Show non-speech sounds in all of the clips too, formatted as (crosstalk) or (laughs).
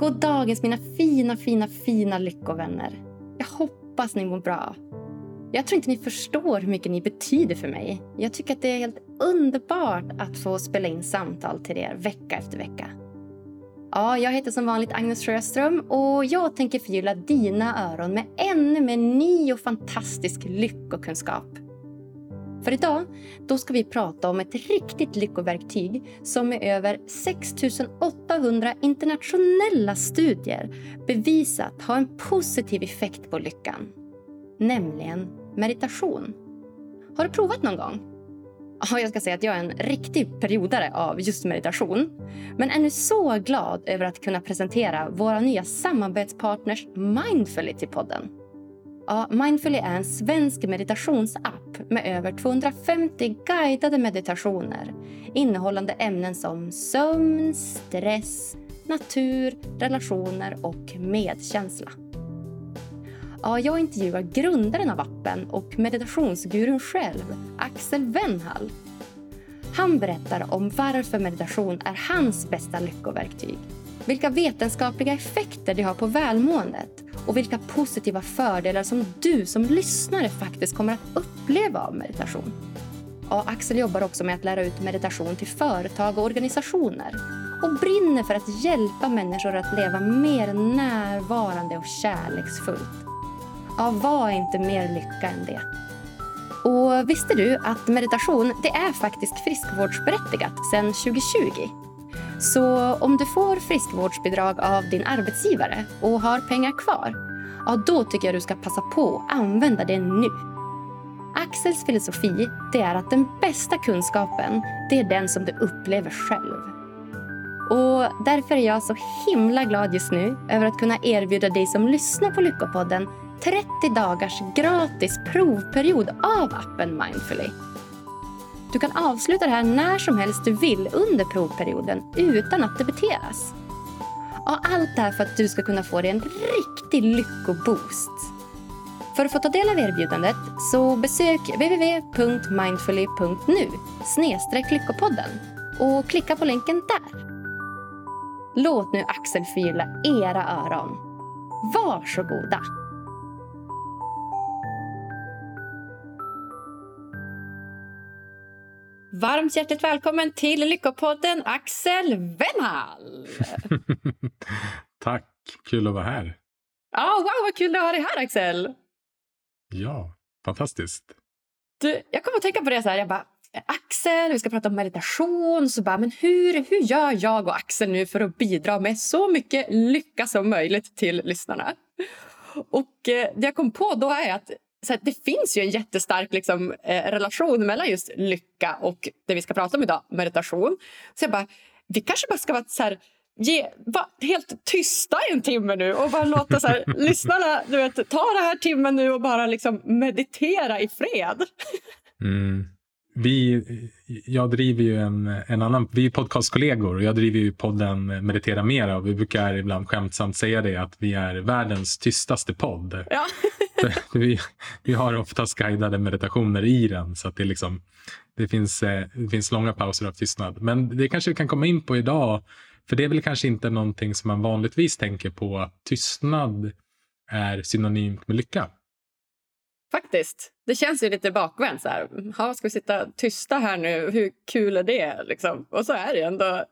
God dagens mina fina, fina, fina lyckovänner. Jag hoppas ni mår bra. Jag tror inte ni förstår hur mycket ni betyder för mig. Jag tycker att det är helt underbart att få spela in samtal till er vecka efter vecka. Ja, jag heter som vanligt Agnes Sjöström och jag tänker förgylla dina öron med ännu mer ny och fantastisk lyckokunskap. För idag då ska vi prata om ett riktigt lyckoverktyg som med över 6 800 internationella studier bevisat har en positiv effekt på lyckan. Nämligen meditation. Har du provat någon gång? Jag ska säga att jag är en riktig periodare av just meditation. Men är nu så glad över att kunna presentera våra nya samarbetspartners Mindfully till podden. Ja, Mindfully är en svensk meditationsapp med över 250 guidade meditationer innehållande ämnen som sömn, stress, natur, relationer och medkänsla. Ja, jag intervjuar grundaren av appen och meditationsgurun själv, Axel Wennhall. Han berättar om varför meditation är hans bästa lyckoverktyg vilka vetenskapliga effekter det har på välmåendet och vilka positiva fördelar som du som lyssnare faktiskt kommer att uppleva av meditation. Ja, Axel jobbar också med att lära ut meditation till företag och organisationer och brinner för att hjälpa människor att leva mer närvarande och kärleksfullt. Ja, var inte mer lycka än det? Och visste du att meditation det är faktiskt friskvårdsberättigat sedan 2020? Så om du får friskvårdsbidrag av din arbetsgivare och har pengar kvar, ja då tycker jag du ska passa på att använda det nu. Axels filosofi det är att den bästa kunskapen det är den som du upplever själv. Och Därför är jag så himla glad just nu över att kunna erbjuda dig som lyssnar på Lyckopodden 30 dagars gratis provperiod av appen Mindfully. Du kan avsluta det här när som helst du vill under provperioden utan att debiteras. Och allt det här för att du ska kunna få dig en riktig lyckoboost. För att få ta del av erbjudandet så besök www.mindfully.nu snedstreck lyckopodden och klicka på länken där. Låt nu Axel förgylla era öron. Varsågoda! Varmt hjärtligt välkommen till Lyckopodden Axel Wennhall. (laughs) Tack, kul att vara här. Ja, wow vad kul att ha dig här Axel. Ja, fantastiskt. Du, jag kommer att tänka på det så här, jag bara Axel, vi ska prata om meditation. Så bara, men hur, hur gör jag och Axel nu för att bidra med så mycket lycka som möjligt till lyssnarna? Och eh, det jag kom på då är att så det finns ju en jättestark liksom, eh, relation mellan just lycka och det vi ska prata om idag, meditation. Så jag bara, vi kanske bara ska vara så här, ge, vara helt tysta i en timme nu och bara låta så här, (laughs) lyssnarna du vet, ta den här timmen nu och bara liksom meditera i fred. Mm. Vi, jag driver ju en, en annan, vi är podcastkollegor och jag driver ju podden Meditera Mera och vi brukar ibland skämtsamt säga det att vi är världens tystaste podd. Ja. vi, vi har oftast guidade meditationer i den så att det, liksom, det, finns, eh, det finns långa pauser av tystnad. Men det kanske vi kan komma in på idag för det är väl kanske inte någonting som man vanligtvis tänker på att tystnad är synonymt med lycka. Faktiskt. Det känns ju lite bakvänt. Så här. Ha, ska vi sitta tysta här nu? Hur kul är det? Liksom? Och så är det ändå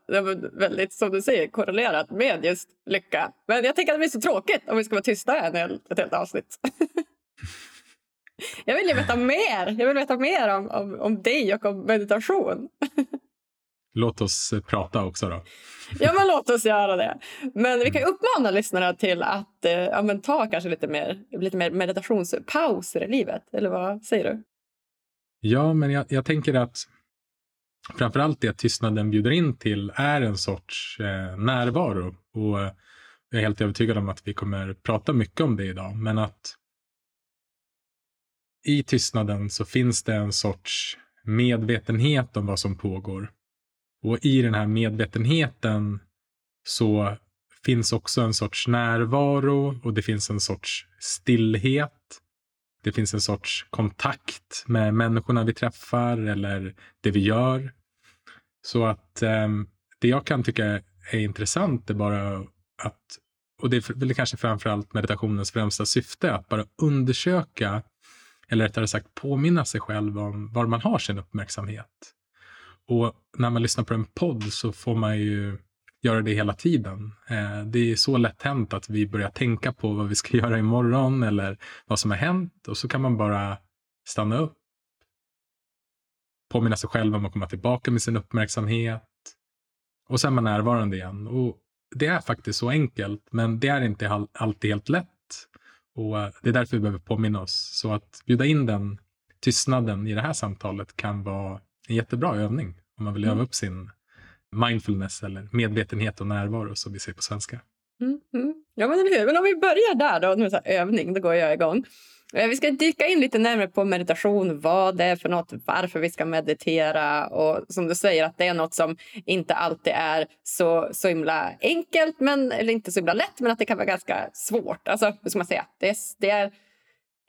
väldigt, som du säger, korrelerat med just lycka. Men jag tänker att det blir så tråkigt om vi ska vara tysta här ett helt avsnitt. (laughs) jag vill ju veta mer. Jag vill veta mer om, om, om dig och om meditation. (laughs) Låt oss eh, prata också då ja, men låt oss göra det. Men vi kan uppmana lyssnarna till att eh, ja, men ta kanske lite mer, lite mer meditationspauser i livet. Eller vad säger du? Ja, men jag, jag tänker att framförallt det tystnaden bjuder in till är en sorts eh, närvaro. Och eh, jag är helt övertygad om att vi kommer prata mycket om det idag. Men att i tystnaden så finns det en sorts medvetenhet om vad som pågår. Och i den här medvetenheten så finns också en sorts närvaro och det finns en sorts stillhet. Det finns en sorts kontakt med människorna vi träffar eller det vi gör. Så att eh, det jag kan tycka är intressant är bara att, och det är väl kanske framförallt meditationens främsta syfte, att bara undersöka, eller rättare sagt påminna sig själv om var man har sin uppmärksamhet. Och när man lyssnar på en podd så får man ju göra det hela tiden. Eh, det är så lätt hänt att vi börjar tänka på vad vi ska (laughs) göra imorgon eller vad som har hänt och så kan man bara stanna upp, påminna sig själv om att komma tillbaka med sin uppmärksamhet och sen är man närvarande igen. Och det är faktiskt så enkelt, men det är inte alltid helt lätt. Och det är därför vi behöver påminna oss. Så att bjuda in den tystnaden i det här samtalet kan vara en jättebra övning om man vill mm. öva upp sin mindfulness eller medvetenhet och närvaro som vi säger på svenska. Mm, mm. Ja, men eller hur. Men om vi börjar där då, med så övning, då går jag igång. Eh, vi ska dyka in lite närmare på meditation, vad det är för något, varför vi ska meditera och som du säger att det är något som inte alltid är så, så himla enkelt, men, eller inte så himla lätt, men att det kan vara ganska svårt. Alltså, hur ska man säga? Det är, det är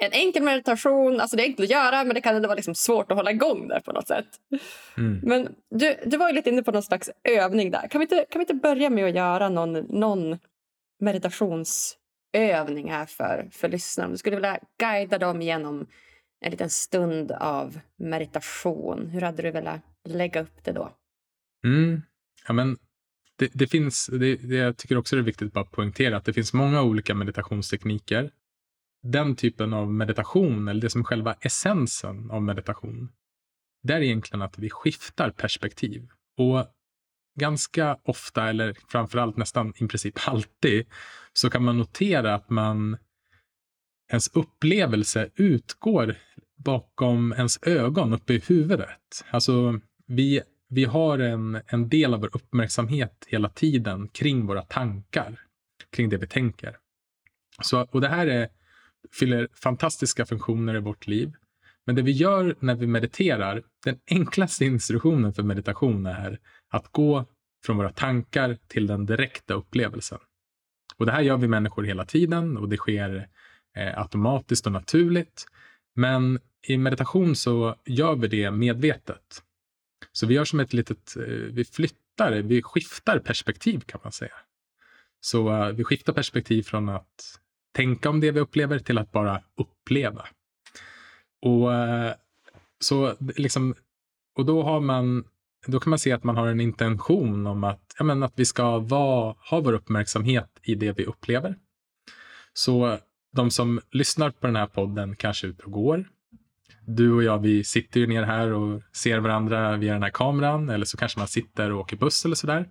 en enkel meditation, alltså det är enkelt att göra men det kan ändå vara liksom svårt att hålla igång där på något sätt. Mm. Men du, du var ju lite inne på någon slags övning där. Kan vi inte, kan vi inte börja med att göra någon, någon meditationsövning här för, för lyssnarna? Du skulle vilja guida dem genom en liten stund av meditation. Hur hade du velat lägga upp det då? Mm. Ja, men det, det finns, det, det, jag tycker också det är viktigt att poängtera att det finns många olika meditationstekniker den typen av meditation, eller det som är själva essensen av meditation, det är egentligen att vi skiftar perspektiv. Och ganska ofta, eller framförallt nästan i princip (laughs) alltid, så kan man notera att man ens upplevelse utgår bakom ens ögon uppe i huvudet. Alltså, vi, vi har en, en del av vår uppmärksamhet hela tiden kring våra tankar, kring det vi tänker. Så, och det här är fyller fantastiska funktioner i vårt liv. Men det vi gör när vi mediterar, den enklaste instruktionen för meditation är att gå från våra tankar till den direkta upplevelsen. Och det här gör vi människor hela tiden och det sker eh, automatiskt och naturligt. Men i meditation så gör vi det medvetet. Så vi gör som ett litet, eh, vi flyttar, vi skiftar perspektiv kan man säga. Så eh, vi skiftar perspektiv från att tänka om det vi upplever till att bara uppleva. Och, eh, så liksom, och då, har man, då kan man se att man har en intention om att, ja, men att vi ska vara, ha vår uppmärksamhet i det vi upplever. Så de som lyssnar på den här podden kanske är ute och går. Du och jag, vi sitter ju ner här och ser varandra via den här kameran eller så kanske man sitter och åker buss eller sådär.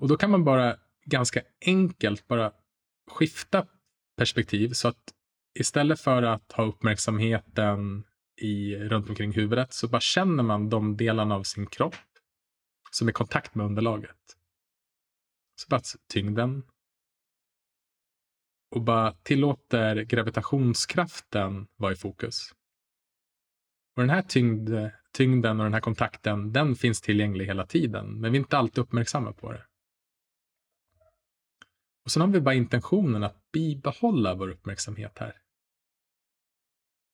Och då kan man bara ganska enkelt bara skifta perspektiv. Så att istället för att ha uppmärksamheten i, runt omkring huvudet så bara känner man de delarna av sin kropp som är i kontakt med underlaget. Så bara tyngden. Och bara tillåter gravitationskraften vara i fokus. Och den här tyngd, tyngden och den här kontakten, den finns tillgänglig hela tiden, men vi är inte alltid uppmärksamma på det. Och sen har vi bara intentionen att bibehålla vår uppmärksamhet här.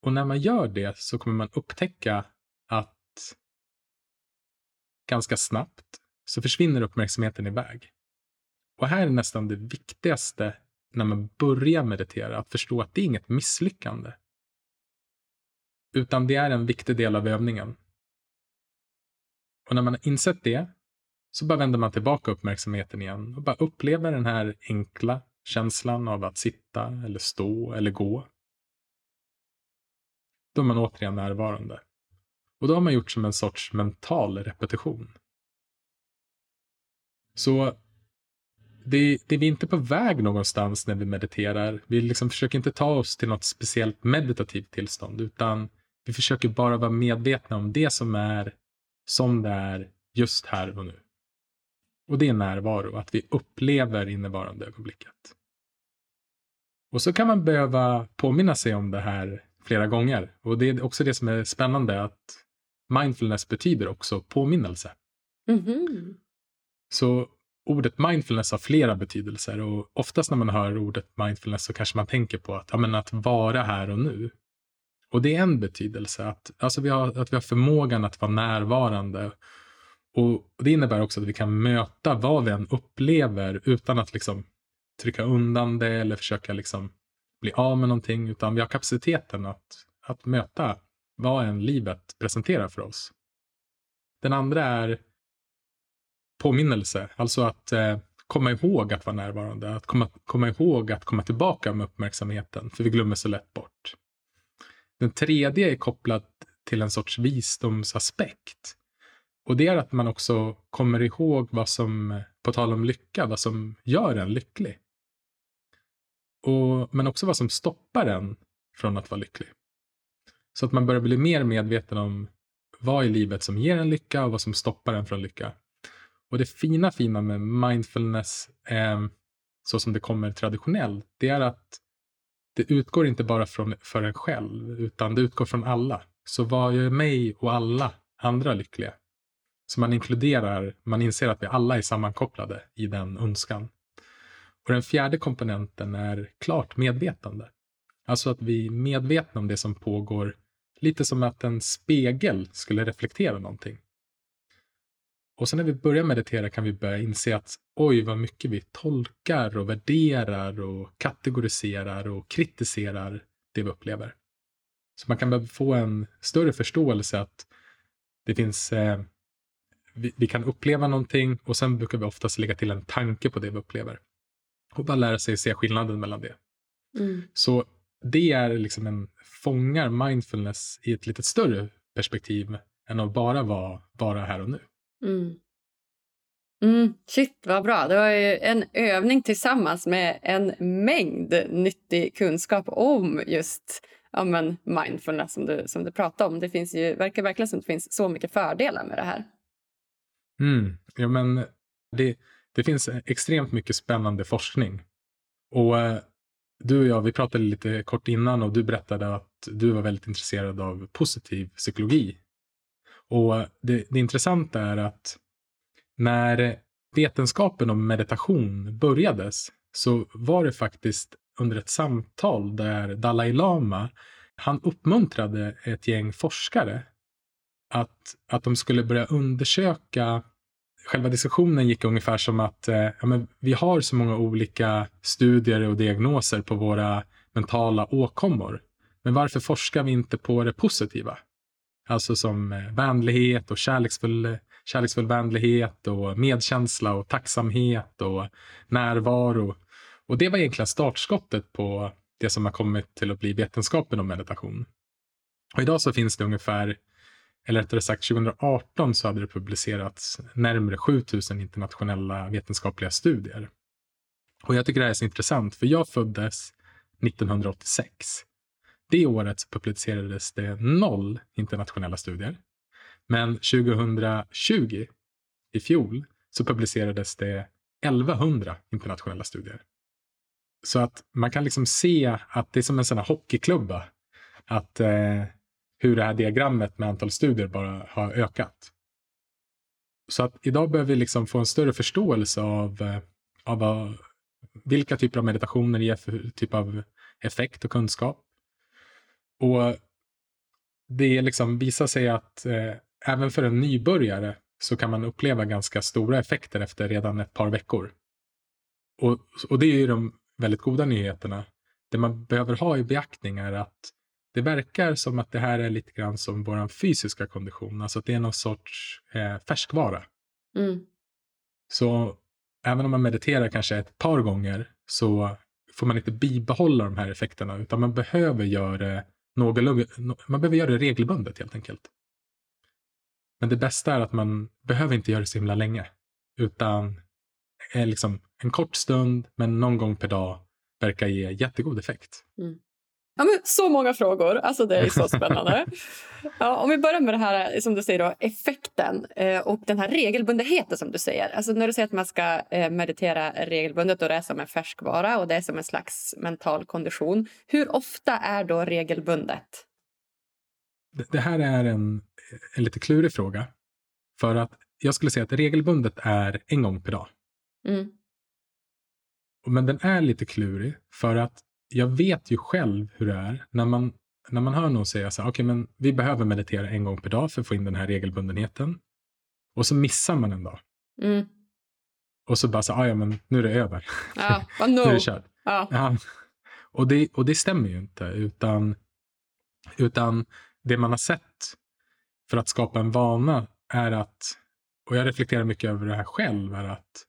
Och när man gör det så kommer man upptäcka att ganska snabbt så försvinner uppmärksamheten iväg. Och här är nästan det viktigaste när man börjar meditera, att förstå att det är inget misslyckande. Utan det är en viktig del av övningen. Och när man har insett det så bara vänder man tillbaka uppmärksamheten igen och bara upplever den här enkla känslan av att sitta eller stå eller gå. Då är man återigen närvarande. Och då har man gjort som en sorts mental repetition. Så det, det är vi inte på väg någonstans när vi mediterar. Vi liksom försöker inte ta oss till något speciellt meditativt tillstånd, utan vi försöker bara vara medvetna om det som är som det är just här och nu. Och det är närvaro, att vi upplever innevarande ögonblicket. Och så kan man behöva påminna sig om det här flera gånger. Och det är också det som är spännande, att mindfulness betyder också påminnelse. Mm -hmm. Så ordet mindfulness har flera betydelser och oftast när man hör ordet mindfulness så kanske man tänker på att, ja, men att vara här och nu. Och det är en betydelse, att, alltså vi har, att vi har förmågan att vara närvarande och det innebär också att vi kan möta vad vi än upplever utan att liksom trycka undan det eller försöka liksom bli av med någonting, utan vi har kapaciteten att, att möta vad än livet presenterar för oss. Den andra är påminnelse, alltså att eh, komma ihåg att vara närvarande, att komma, komma ihåg att komma tillbaka med uppmärksamheten, för vi glömmer så lätt bort. Den tredje är kopplad till en sorts visdomsaspekt. Och det är att man också kommer ihåg vad som, på tal om lycka, vad som gör en lycklig. Och, men också vad som stoppar en från att vara lycklig. Så att man börjar bli mer medveten om vad i livet som ger en lycka och vad som stoppar en från lycka. Och det fina, fina med mindfulness, eh, så som det kommer traditionellt, det är att det utgår inte bara från för en själv, utan det utgår från alla. Så vad gör mig och alla andra lyckliga? Så man inkluderar, man inser att vi alla är sammankopplade i den önskan. Och den fjärde komponenten är klart medvetande. Alltså att vi är medvetna om det som pågår, lite som att en spegel skulle reflektera någonting. Och sen när vi börjar meditera kan vi börja inse att oj, vad mycket vi tolkar och värderar och kategoriserar och kritiserar det vi upplever. Så man kan behöva få en större förståelse att det finns eh, vi, vi, kan uppleva någonting och sen brukar vi oftast lägga till en tanke på det vi upplever. Och bara lära sig se skillnaden mellan det. Mm. Så det är liksom en fångar mindfulness i ett lite större perspektiv än att bara vara, vara här och nu. Mm. Mm, shit, vad bra. Det var en övning tillsammans med en mängd nyttig kunskap om just ja, men mindfulness som du, som du pratade om. Det finns ju, verkar verkligen som det finns så mycket fördelar med det här. Mm, ja, men det, det finns extremt mycket spännande forskning. Och eh, du och jag, vi pratade lite kort innan och du berättade att du var väldigt intresserad av positiv psykologi. Och eh, det, det intressanta är att när vetenskapen om meditation börjades så var det faktiskt under ett samtal där Dalai Lama han uppmuntrade ett gäng forskare att, att de skulle börja undersöka Själva diskussionen gick ungefär som att eh, ja, men vi har så många olika studier och diagnoser på våra mentala åkommor. Men varför forskar vi inte på det positiva? Alltså som eh, vänlighet och kärleksfull, kärleksfull vänlighet och medkänsla och tacksamhet och närvaro. Och det var egentligen startskottet på det som har kommit till att bli vetenskapen om meditation. Och idag så finns det ungefär, eller rättare sagt 2018 så hade det publicerats närmare 7000 internationella vetenskapliga studier. Och jag tycker det här är så intressant för jag föddes 1986. Det året publicerades det noll internationella studier. Men 2020, i fjol, så publicerades det 1100 internationella studier. Så att man kan liksom se att det är som en sån här hockeyklubba. Att eh, hur det här diagrammet med antal studier bara har ökat. Så att idag behöver vi liksom få en större förståelse av, eh, av vad, vilka typer av meditationer ger för typ av effekt och kunskap. Och det liksom visar sig att eh, även för en nybörjare så kan man uppleva ganska stora effekter efter redan ett par veckor. Och, och det är ju de väldigt goda nyheterna. Det man behöver ha i beaktning är att det verkar som att det här är lite grann som vår fysiska kondition, alltså att det är någon sorts eh, färskvara. Mm. Så även om man mediterar kanske ett par gånger så får man inte bibehålla de här effekterna, utan man behöver göra det man behöver göra det regelbundet helt enkelt. Men det bästa är att man behöver inte göra det så himla länge, utan liksom en kort stund, men någon gång per dag verkar ge jättegod effekt. Mm. Ja, men så många frågor. Alltså Det är så (laughs) spännande. ja, om vi börjar med det här som du säger då, effekten eh, och den här regelbundenheten som du säger. Alltså när du säger att man ska eh, meditera regelbundet och det är som en färskvara och det är som en slags mental kondition. Hur ofta är då regelbundet? Det, det här är en, en lite klurig fråga. För att jag skulle säga att regelbundet är en gång per dag. Mm. Men den är lite klurig för att jag vet ju själv hur det är när man, när man hör någon säga så här, okay, men vi behöver meditera en gång per dag för att få in den här regelbundenheten. Och så missar man en dag. Mm. Och så bara så, "Ah, ja men nu är det över. Ja, (laughs) Nu är det kört. Ja. Ja. Och, det, och det stämmer ju inte, utan, utan det man har sett för att skapa en vana är att, och jag reflekterar mycket över det här själv, är att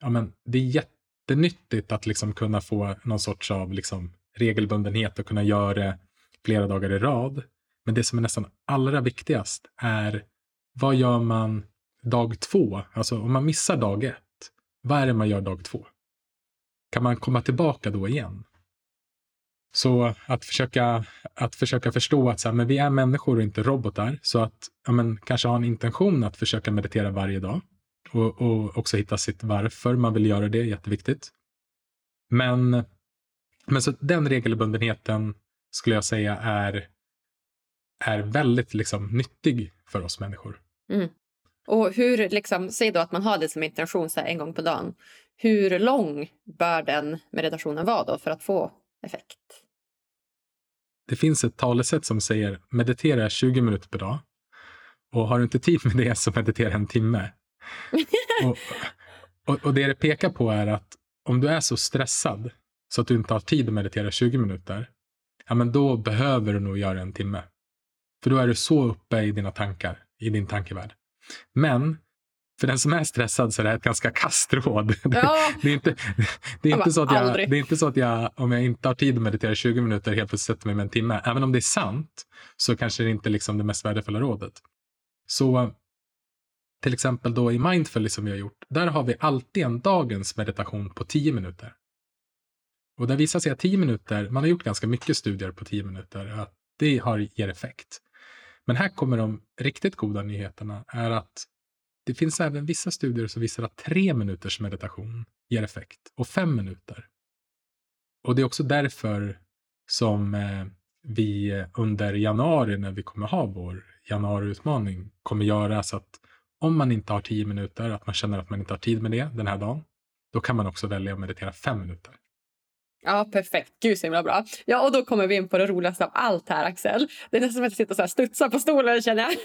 ja, men det är jättenyttigt att liksom kunna få någon sorts av liksom regelbundenhet och kunna göra det flera dagar i rad. Men det som är nästan allra viktigast är vad gör man dag två? Alltså om man missar dag ett, vad är det man gör dag två? Kan man komma tillbaka då igen? Så att försöka, att försöka förstå att så här, men vi är människor och inte robotar. Så att ja, men, kanske ha en intention att försöka meditera varje dag. Och, och också hitta sitt varför man vill göra det, jätteviktigt. Men, men så den regelbundenheten skulle jag säga är, är väldigt liksom, nyttig för oss människor. Och hur, liksom, säg då att man har det som intention så här en gång på dagen. Hur lång bör den meditationen vara då för att få effekt? Det finns ett talesätt som säger meditera 20 minuter per dag. Och har du inte tid med det så meditera en timme. (laughs) och, och, och det det pekar på är att om du är så stressad så att du inte har tid att meditera 20 minuter, ja men då behöver du nog göra en timme. För då är du så uppe i dina tankar, i din tankevärld. Men för den som är stressad så är det här ett ganska kastråd. (laughs) Ja. Det är inte, det är Jag inte, bara, så att jag, det är inte så att jag, om jag inte har tid att meditera 20 minuter, helt plötsligt sätter mig med en timme. Även om det är sant, så kanske det inte är liksom det mest värdefulla rådet. Så till exempel då i Mindfully som vi har gjort, där har vi alltid en dagens meditation på 10 minuter. Och det visar sig att 10 minuter, man har gjort ganska mycket studier på 10 minuter, att det har, ger effekt. Men här kommer de riktigt goda nyheterna, är att det finns även vissa studier som visar att tre minuters meditation ger effekt och fem minuter. Och det är också därför som eh, vi under januari när vi kommer ha vår januariutmaning kommer göra så att om man inte har tio minuter, att man känner att man inte har tid med det den här dagen, då kan man också välja att meditera fem minuter. Ja, perfekt. Gud så himla bra. Ja, och då kommer vi in på det roligaste av allt här, Axel. Det är nästan som att jag sitter och så här studsar på stolen, känner jag.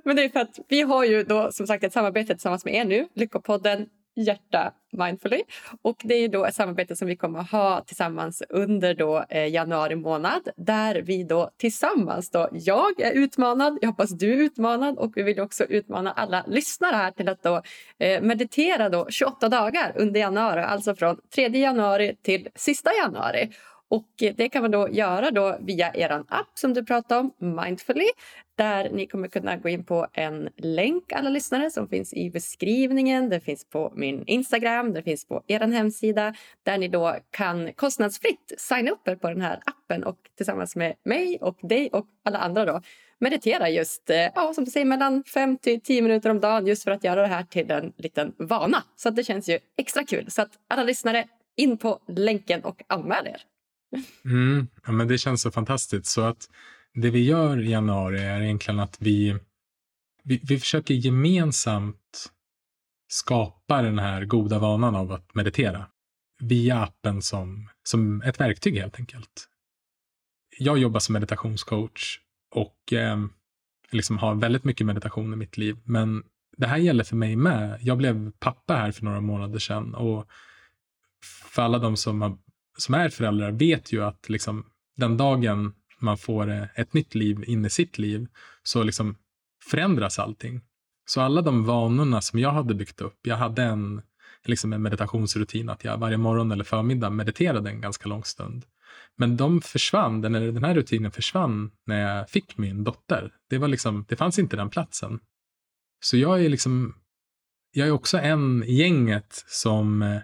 (laughs) Men det är för att vi har ju då som sagt ett samarbete tillsammans med er nu, Lyckopodden Hjärta Mindfully. Och det är då ett samarbete som vi kommer att ha tillsammans under då, eh, januari månad där vi då tillsammans, då, jag är utmanad, jag hoppas du är utmanad och vi vill också utmana alla lyssnare här till att då, eh, meditera då 28 dagar under januari, alltså från 3 januari till sista januari. Och eh, det kan man då göra då via er app som du pratade om, Mindfully, där ni kommer kunna gå in på en länk, alla lyssnare, som finns i beskrivningen. Det finns på min Instagram, det finns på er hemsida där ni då kan kostnadsfritt signa upp er på den här appen och tillsammans med mig och dig och alla andra då meditera just, eh, ja, som du säger, mellan 5 till 10 minuter om dagen just för att göra det här till en liten vana. Så att det känns ju extra kul. Så att alla lyssnare, in på länken och anmäl er. Mm, ja, men det känns så fantastiskt. Så att det vi gör i januari är egentligen att vi, vi, vi försöker gemensamt skapa den här goda vanan av att meditera via appen som, som ett verktyg helt enkelt. Jag jobbar som meditationscoach och eh, liksom har väldigt mycket meditation i mitt liv. Men det här gäller för mig med. Jag blev pappa här för några månader sedan och för alla de som, har, som är föräldrar vet ju att liksom, den dagen man får eh, ett nytt liv in i sitt liv så liksom förändras allting. Så alla de vanorna som jag hade byggt upp, jag hade en, liksom en meditationsrutin att jag varje morgon eller förmiddag mediterade en ganska lång stund. Men de försvann, den, den här rutinen försvann när jag fick min dotter. Det, var liksom, det fanns inte den platsen. Så jag är liksom, jag är också en i gänget som, eh,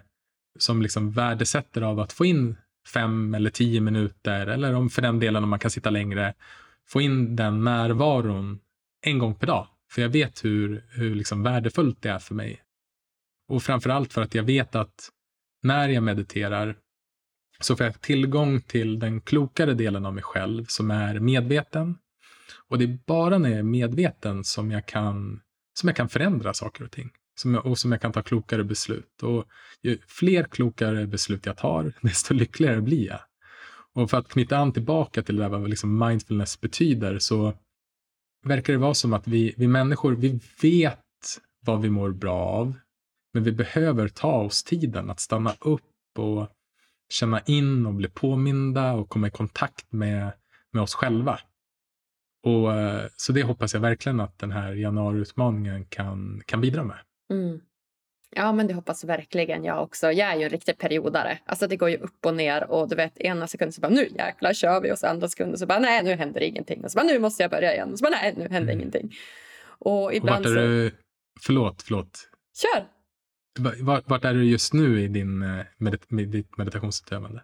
som liksom värdesätter av att få in fem eller tio minuter, eller om för den delen om man kan sitta längre, få in den närvaron en gång per dag. För jag vet hur, hur liksom värdefullt det är för mig. Och framförallt för att jag vet att när jag mediterar så får jag tillgång till den klokare delen av mig själv som är medveten. Och det är bara när jag är medveten som jag kan, som jag kan förändra saker och ting. Som jag, och som jag kan ta klokare beslut. Och ju fler klokare beslut jag tar, (laughs) desto lyckligare blir jag. Och för att knyta an tillbaka till det där vad liksom mindfulness betyder så verkar det vara som att vi, vi människor, vi vet vad vi mår bra av. Men vi behöver ta oss tiden att stanna upp och känna in och bli påminda och komma i kontakt med, med oss själva. Och, eh, så det hoppas jag verkligen att den här januariutmaningen kan, kan bidra med. Mm. Ja, men det hoppas verkligen jag också. Jag är ju en riktig periodare. Alltså det går ju upp och ner och du vet ena sekunden så bara nu jäklar kör vi och så andra sekunden så bara nej nu händer ingenting och så bara nu måste jag börja igen och så bara nej nu händer mm. ingenting. Och ibland och vart är du, förlåt, förlåt. Kör! Vart, vart är du just nu i din, eh, medit, med ditt meditationsutövande?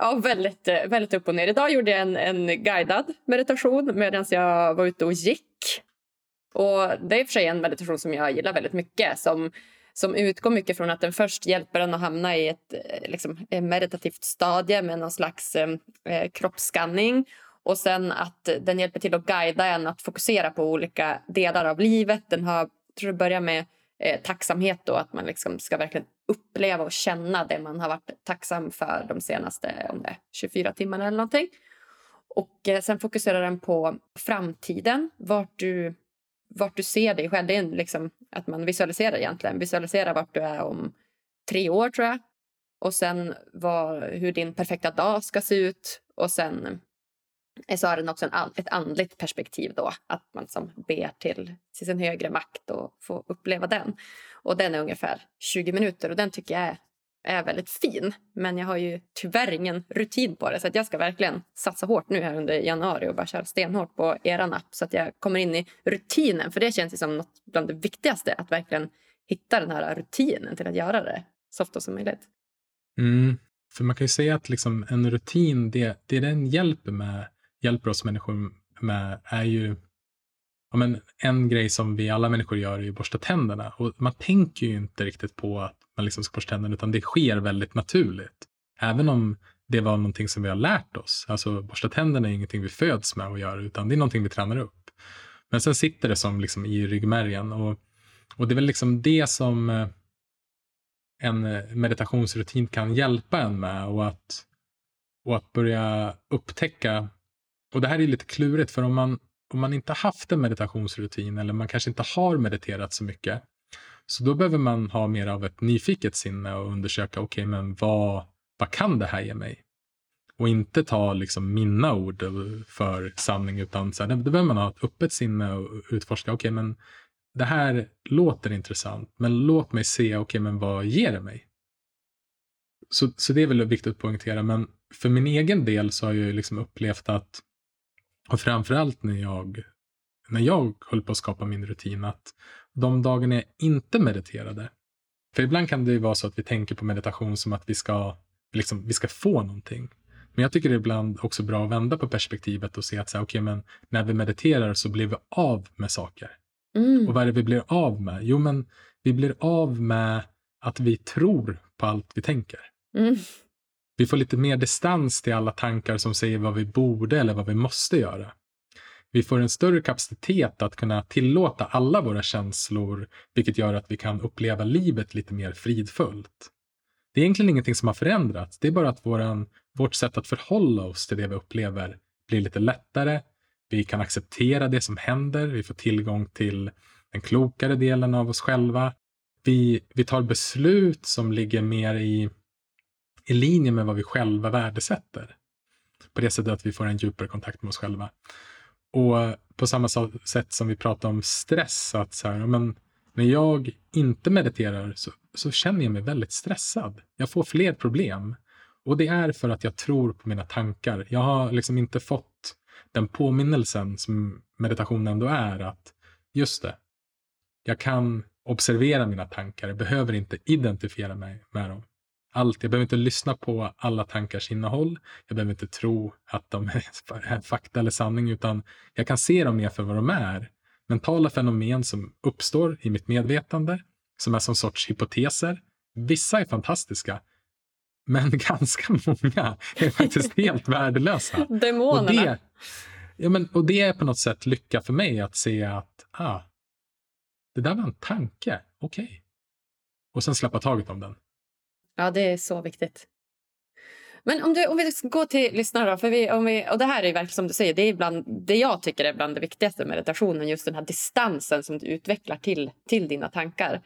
Ja, väldigt, väldigt upp och ner. Idag gjorde jag en, en guidad meditation medan jag var ute och gick. Och Det är i och för sig en meditation som jag gillar väldigt mycket. Som, som utgår mycket från att den först hjälper en att hamna i ett eh, liksom, eh, meditativt stadie med någon slags eh, eh, kroppsskanning. Och sen att den hjälper till att guida en att fokusera på olika delar av livet. Den har, tror jag börjar med eh, tacksamhet då, att man liksom ska verkligen uppleva och känna det man har varit tacksam för de senaste om det 24 timmarna eller någonting. Och eh, sen fokuserar den på framtiden, vart du, vart du ser dig själv. Det är liksom att man visualiserar egentligen, Visualisera vart du är om tre år tror jag. Och sen vad, hur din perfekta dag ska se ut och sen så har den också en, ett andligt perspektiv då, att man liksom ber till, till sin högre makt och får uppleva den. Och den är ungefär 20 minuter och den tycker jag är, är väldigt fin. Men jag har ju tyvärr ingen rutin på det så att jag ska verkligen satsa hårt nu här under januari och bara köra stenhårt på er app så att jag kommer in i rutinen. För det känns som något bland det viktigaste, att verkligen hitta den här rutinen till att göra det så ofta som möjligt. Mm. För man kan ju säga att liksom en rutin, det, det den hjälper med hjälper oss människor med är ju ja, men en grej som vi alla människor gör är att borsta tänderna. Och man tänker ju inte riktigt på att man liksom ska borsta tänderna, utan det sker väldigt naturligt. Även om det var någonting som vi har lärt oss. Alltså borsta tänderna är ingenting vi föds med att göra, utan det är någonting vi tränar upp. Men sen sitter det som liksom i ryggmärgen. Och, och det är väl liksom det som eh, en eh, meditationsrutin kan hjälpa en med och att, och att börja upptäcka och det här är lite klurigt för om man, om man inte haft en meditationsrutin eller man kanske inte har mediterat så mycket. Så då behöver man ha mer av ett nyfiket sinne och undersöka, okej okay, men vad, vad kan det här ge mig? Och inte ta liksom mina ord för sanning utan så här, då behöver man ha ett öppet sinne och utforska, okej okay, men det här låter intressant, men låt mig se, okej okay, men vad ger det mig? Så, så det är väl viktigt att poängtera, men för min egen del så har jag liksom upplevt att och framförallt när jag, när jag höll på att skapa min rutin, att de dagarna jag inte mediterade, för ibland kan det ju vara så att vi tänker på meditation som att vi ska, liksom, vi ska få någonting. Men jag tycker det är ibland också bra att vända på perspektivet och se att så här, okay, men när vi mediterar så blir vi av med saker. Mm. Och vad är det vi blir av med? Jo, men vi blir av med att vi tror på allt vi tänker. Mm. Vi får lite mer distans till alla tankar som säger vad vi borde eller vad vi måste göra. Vi får en större kapacitet att kunna tillåta alla våra känslor, vilket gör att vi kan uppleva livet lite mer fridfullt. Det är egentligen ingenting som har förändrats, det är bara att våran, vårt sätt att förhålla oss till det vi upplever blir lite lättare. Vi kan acceptera det som händer, vi får tillgång till den klokare delen av oss själva. Vi, vi tar beslut som ligger mer i i linje med vad vi själva värdesätter. På det sättet att vi får en djupare kontakt med oss själva. Och på samma sätt som vi pratar om stress, att så här, men när jag inte mediterar så, så känner jag mig väldigt stressad. Jag får fler problem. Och det är för att jag tror på mina tankar. Jag har liksom inte fått den påminnelsen som meditation ändå är att just det, jag kan observera mina tankar, jag behöver inte identifiera mig med dem allt. Jag behöver inte lyssna på alla tankars innehåll. Jag behöver inte tro att de (laughs) är fakta eller sanning, utan jag kan se dem mer för vad de är. Mentala fenomen som uppstår i mitt medvetande, som är som sorts hypoteser. Vissa är fantastiska, men (laughs) ganska många är faktiskt helt värdelösa. (laughs) Demonerna. Och det, ja, men, och det är på något sätt lycka för mig att se att ah, det där var en tanke, okej. Okay. Och sen släppa taget om den. Ja, det är så viktigt. Men om, du, om vi ska gå till lyssnare för vi, om vi, och det här är verkligen som du säger, det är bland, det jag tycker är bland det viktigaste med meditationen, just den här distansen som du utvecklar till, till dina tankar.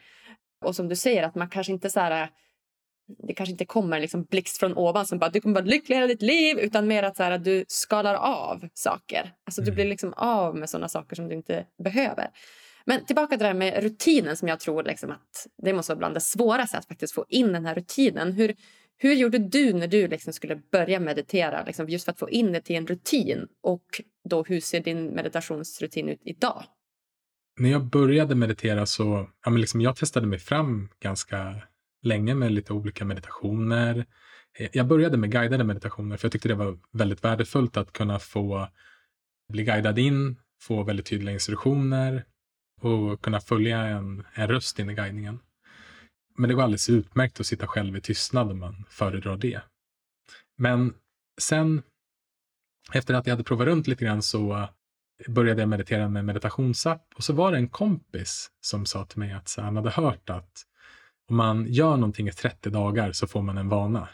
Och som du säger, att man kanske inte så här, det kanske inte kommer liksom blixt från ovan som bara du kommer vara lycklig hela ditt liv utan mer att, så här, du skalar av saker. Alltså Du blir mm. liksom av med såna saker som du inte behöver. Men tillbaka till det här med rutinen som jag tror liksom att det måste vara bland det svåraste att faktiskt få in den här rutinen. Hur, hur gjorde du när du liksom skulle börja meditera liksom just för att få in det till en rutin? Och då hur ser din meditationsrutin ut idag? När jag började meditera så, ja, men liksom jag testade mig fram ganska länge med lite olika meditationer. Eh, jag började med guidade meditationer för jag tyckte det var väldigt värdefullt att kunna få bli guidad in, få väldigt tydliga instruktioner och kunna följa en, en röst in i guidningen. Men det går alldeles utmärkt att sitta själv i tystnad om man föredrar det. Men sen, efter att jag hade provat runt lite grann så eh, började jag meditera med meditationsapp och så var det en kompis som sa till mig att han hade hört att om man gör någonting i 30 dagar så får man en vana.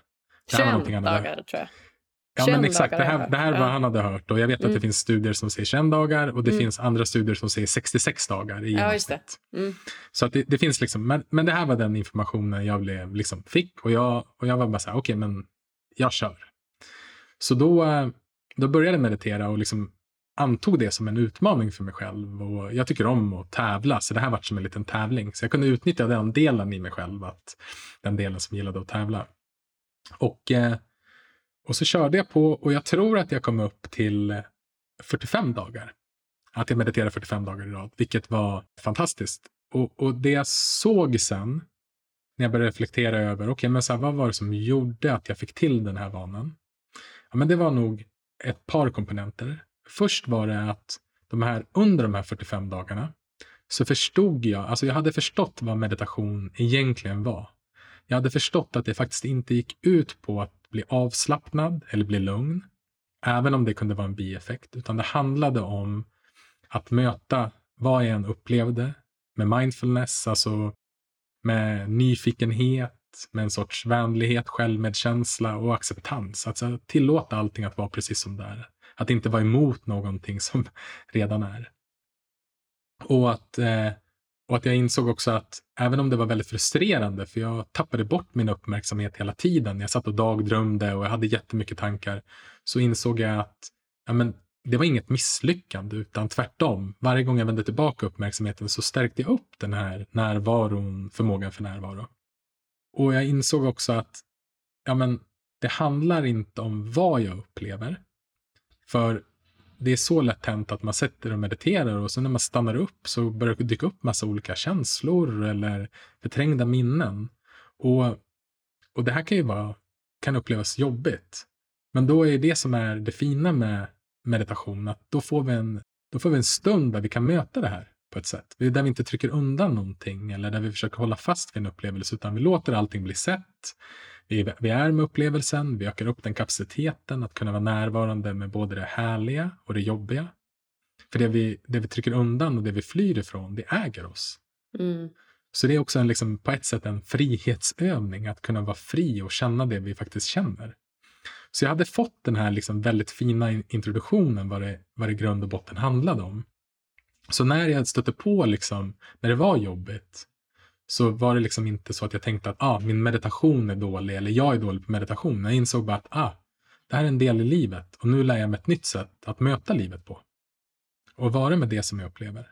21 dagar tror jag. Ja, men exakt. Det här, det här var vad han hade hört. Och jag vet mm. att det mm. finns studier som säger 21 dagar och det mm. finns andra studier som säger 66 dagar i genomsnitt. Ja, mm. Så att det, det, finns liksom, men, men det här var den informationen jag blev, liksom, fick och jag, och jag var bara så här, okej, okay, men jag kör. Så då, då började jag meditera och liksom antog det som en utmaning för mig själv. Och jag tycker om att tävla, så det här var som en liten tävling. Så jag kunde utnyttja den delen i mig själv, att, den delen som gillade att tävla. Och eh, och så körde jag på och jag tror att jag kom upp till eh, 45 dagar. Att jag mediterade 45 dagar i rad, vilket var fantastiskt. Och, och det jag såg sen, när jag började reflektera över, okej, okay, men så här, vad var det som gjorde att jag fick till den här vanan? Ja, men det var nog ett par komponenter. Först var det att de här, under de här 45 dagarna så förstod jag, alltså jag hade förstått vad meditation egentligen var. Jag hade förstått att det faktiskt inte gick ut på att bli avslappnad eller bli lugn. Även om det kunde vara en bieffekt. Utan det handlade om att möta vad jag än upplevde med mindfulness, alltså med nyfikenhet, med en sorts vänlighet, självmedkänsla och acceptans. Alltså tillåta allting att vara precis som det är. Att inte vara emot någonting som (laughs) redan är. Och att eh, och att jag insåg också att även om det var väldigt frustrerande, för jag tappade bort min uppmärksamhet hela tiden. Jag satt och dagdrömde och jag hade jättemycket tankar. Så insåg jag att ja, men, det var inget misslyckande, utan tvärtom. Varje gång jag vände tillbaka uppmärksamheten så stärkte jag upp den här närvaron, förmågan för närvaro. Och jag insåg också att ja, men, det handlar inte om vad jag upplever. För det är så lätt hänt att man sätter och mediterar och sen när man stannar upp så börjar det dyka upp massa olika känslor eller förträngda minnen. Och, och det här kan ju vara, kan upplevas jobbigt. Men då är det som är det fina med meditation, att då får vi en, då får vi en stund där vi kan möta det här på ett sätt. Där vi inte trycker undan någonting eller där vi försöker hålla fast vid en upplevelse, utan vi låter allting bli sett. Vi, vi är med upplevelsen, vi ökar upp den kapaciteten att kunna vara närvarande med både det härliga och det jobbiga. För det vi, det vi trycker undan och det vi flyr ifrån, det äger oss. Mm. Så det är också en, liksom, på ett sätt en frihetsövning, att kunna vara fri och känna det vi faktiskt känner. Så jag hade fått den här liksom väldigt fina introduktionen vad det, vad det grund och botten handlade om. Så när jag stötte på, liksom, när det var jobbigt, så var det liksom inte så att jag tänkte att ah, min meditation är dålig eller jag är dålig på meditation. Jag insåg bara att ah, det här är en del i livet och nu lär jag mig ett nytt sätt att möta livet på. Och vara med det som jag upplever.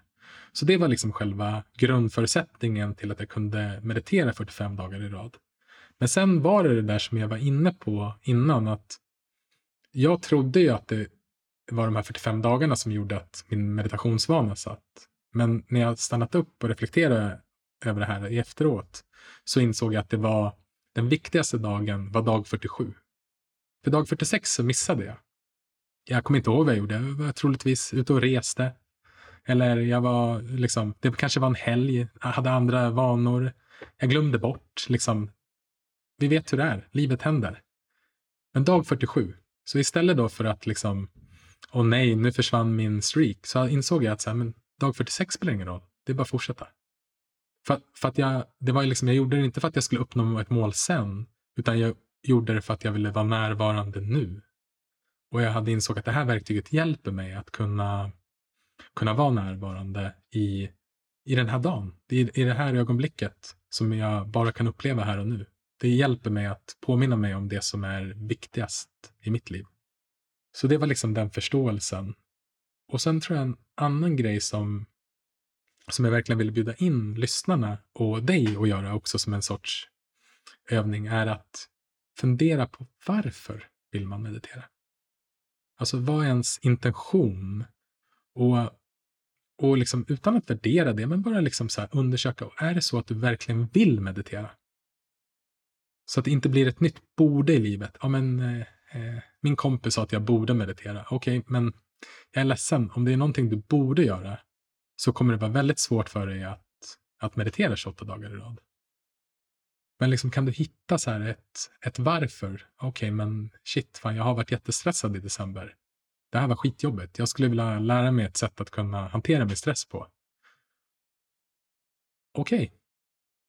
Så det var liksom själva grundförutsättningen till att jag kunde meditera 45 dagar i rad. Men sen var det det där som jag var inne på innan att jag trodde ju att det var de här 45 dagarna som gjorde att min meditationsvana satt. Men när jag stannat upp och reflekterade över det här i efteråt så insåg jag att det var den viktigaste dagen var dag 47. För dag 46 så missade jag. Jag kommer inte ihåg vad jag gjorde. Jag var troligtvis ute och reste. Eller jag var liksom, det kanske var en helg, jag hade andra vanor. Jag glömde bort liksom. Vi vet hur det är, livet händer. Men dag 47, så istället då för att liksom, och nej, nu försvann min streak, så insåg jag att så här, men dag 46 spelar ingen roll. Det är bara att fortsätta. För, för att jag, det var liksom, jag gjorde det inte för att jag skulle uppnå ett mål sen, utan jag gjorde det för att jag ville vara närvarande nu. Och jag hade insåg att det här verktyget hjälper mig att kunna, kunna vara närvarande i, i den här dagen. I, I det här ögonblicket som jag bara kan uppleva här och nu. Det hjälper mig att påminna mig om det som är viktigast i mitt liv. Så det var liksom den förståelsen. Och sen tror jag en annan grej som, som jag verkligen vill bjuda in lyssnarna och dig att göra också som en sorts övning är att fundera på varför vill man meditera? Alltså vad är ens intention? Och, och liksom utan att värdera det, men bara liksom så undersöka, är det så att du verkligen vill meditera? Så att det inte blir ett nytt borde i livet. Ja, men eh, eh min kompis sa att jag borde meditera. Okej, okay, men jag är ledsen. Om det är någonting du borde göra så kommer det vara väldigt svårt för dig att, att meditera 28 dagar i rad. Men liksom, kan du hitta så här ett, ett varför? Okej, okay, men shit, fan, jag har varit jättestressad i december. Det här var skitjobbigt. Jag skulle vilja lära mig ett sätt att kunna hantera min stress på. Okej, okay.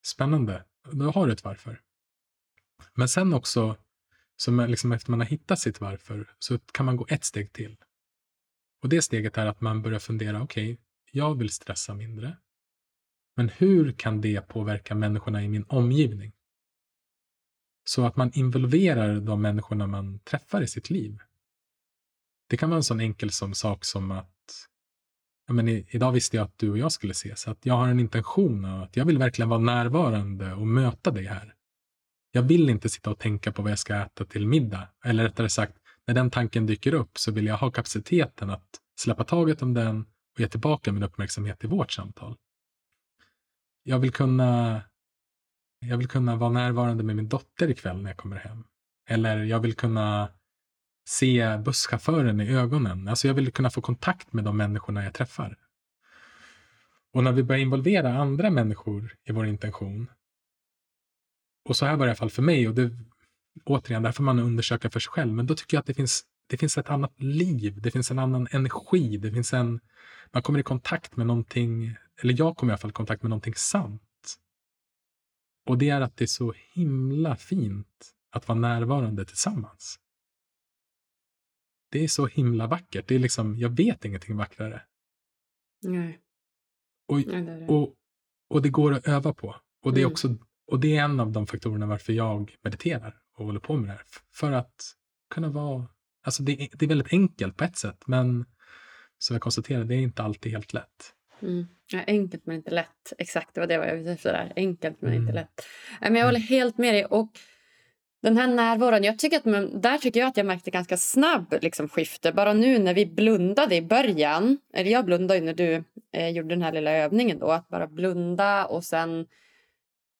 spännande. Då har du ett varför. Men sen också, så liksom efter man har hittat sitt varför, så kan man gå ett steg till. Och det steget är att man börjar fundera, okej, okay, jag vill stressa mindre. Men hur kan det påverka människorna i min omgivning? Så att man involverar de människorna man träffar i sitt liv. Det kan vara en sån enkel som sak som att ja, men i, idag visste jag att du och jag skulle ses. Att jag har en intention av att jag vill verkligen vara närvarande och möta dig här. Jag vill inte sitta och tänka på vad jag ska äta till middag. Eller rättare sagt, när den tanken dyker upp så vill jag ha kapaciteten att släppa taget om den och ge tillbaka min uppmärksamhet i vårt samtal. Jag vill kunna jag vill kunna vara närvarande med min dotter ikväll när jag kommer hem. Eller jag vill kunna se busschauffören i ögonen. Alltså jag vill kunna få kontakt med de människorna jag träffar. Och när vi börjar involvera andra människor i vår intention, och så här var det i alla fall för mig, och det, återigen, där får man undersöka för sig själv, men då tycker jag att det finns, det finns ett annat liv, det finns en annan energi, det finns en, man kommer i kontakt med någonting, eller jag kommer i alla fall i kontakt med någonting sant. Och det är att det är så himla fint att vara närvarande tillsammans. Det är så himla vackert. Det är liksom, jag vet ingenting vackrare. Nej. Och, Nej, det det. och, och det går att öva på. Och det, är Mm. också, och det är en av de faktorerna varför jag mediterar och håller på med det här. För att kunna vara... Alltså det, är- det är väldigt enkelt på ett sätt, men som jag konstaterade, det är inte alltid helt lätt. Mm. Ja, enkelt men inte lätt. Exakt, det var det jag var ute efter. Där. Enkelt men Mm. inte lätt. Men jag håller helt med dig. Och den här närvaron, jag tycker att man, där tycker jag att jag märkte ganska snabb liksom, skifte. Bara nu när vi blundade i början, eller jag blundade ju när du eh, gjorde den här lilla övningen då, att bara blunda och sen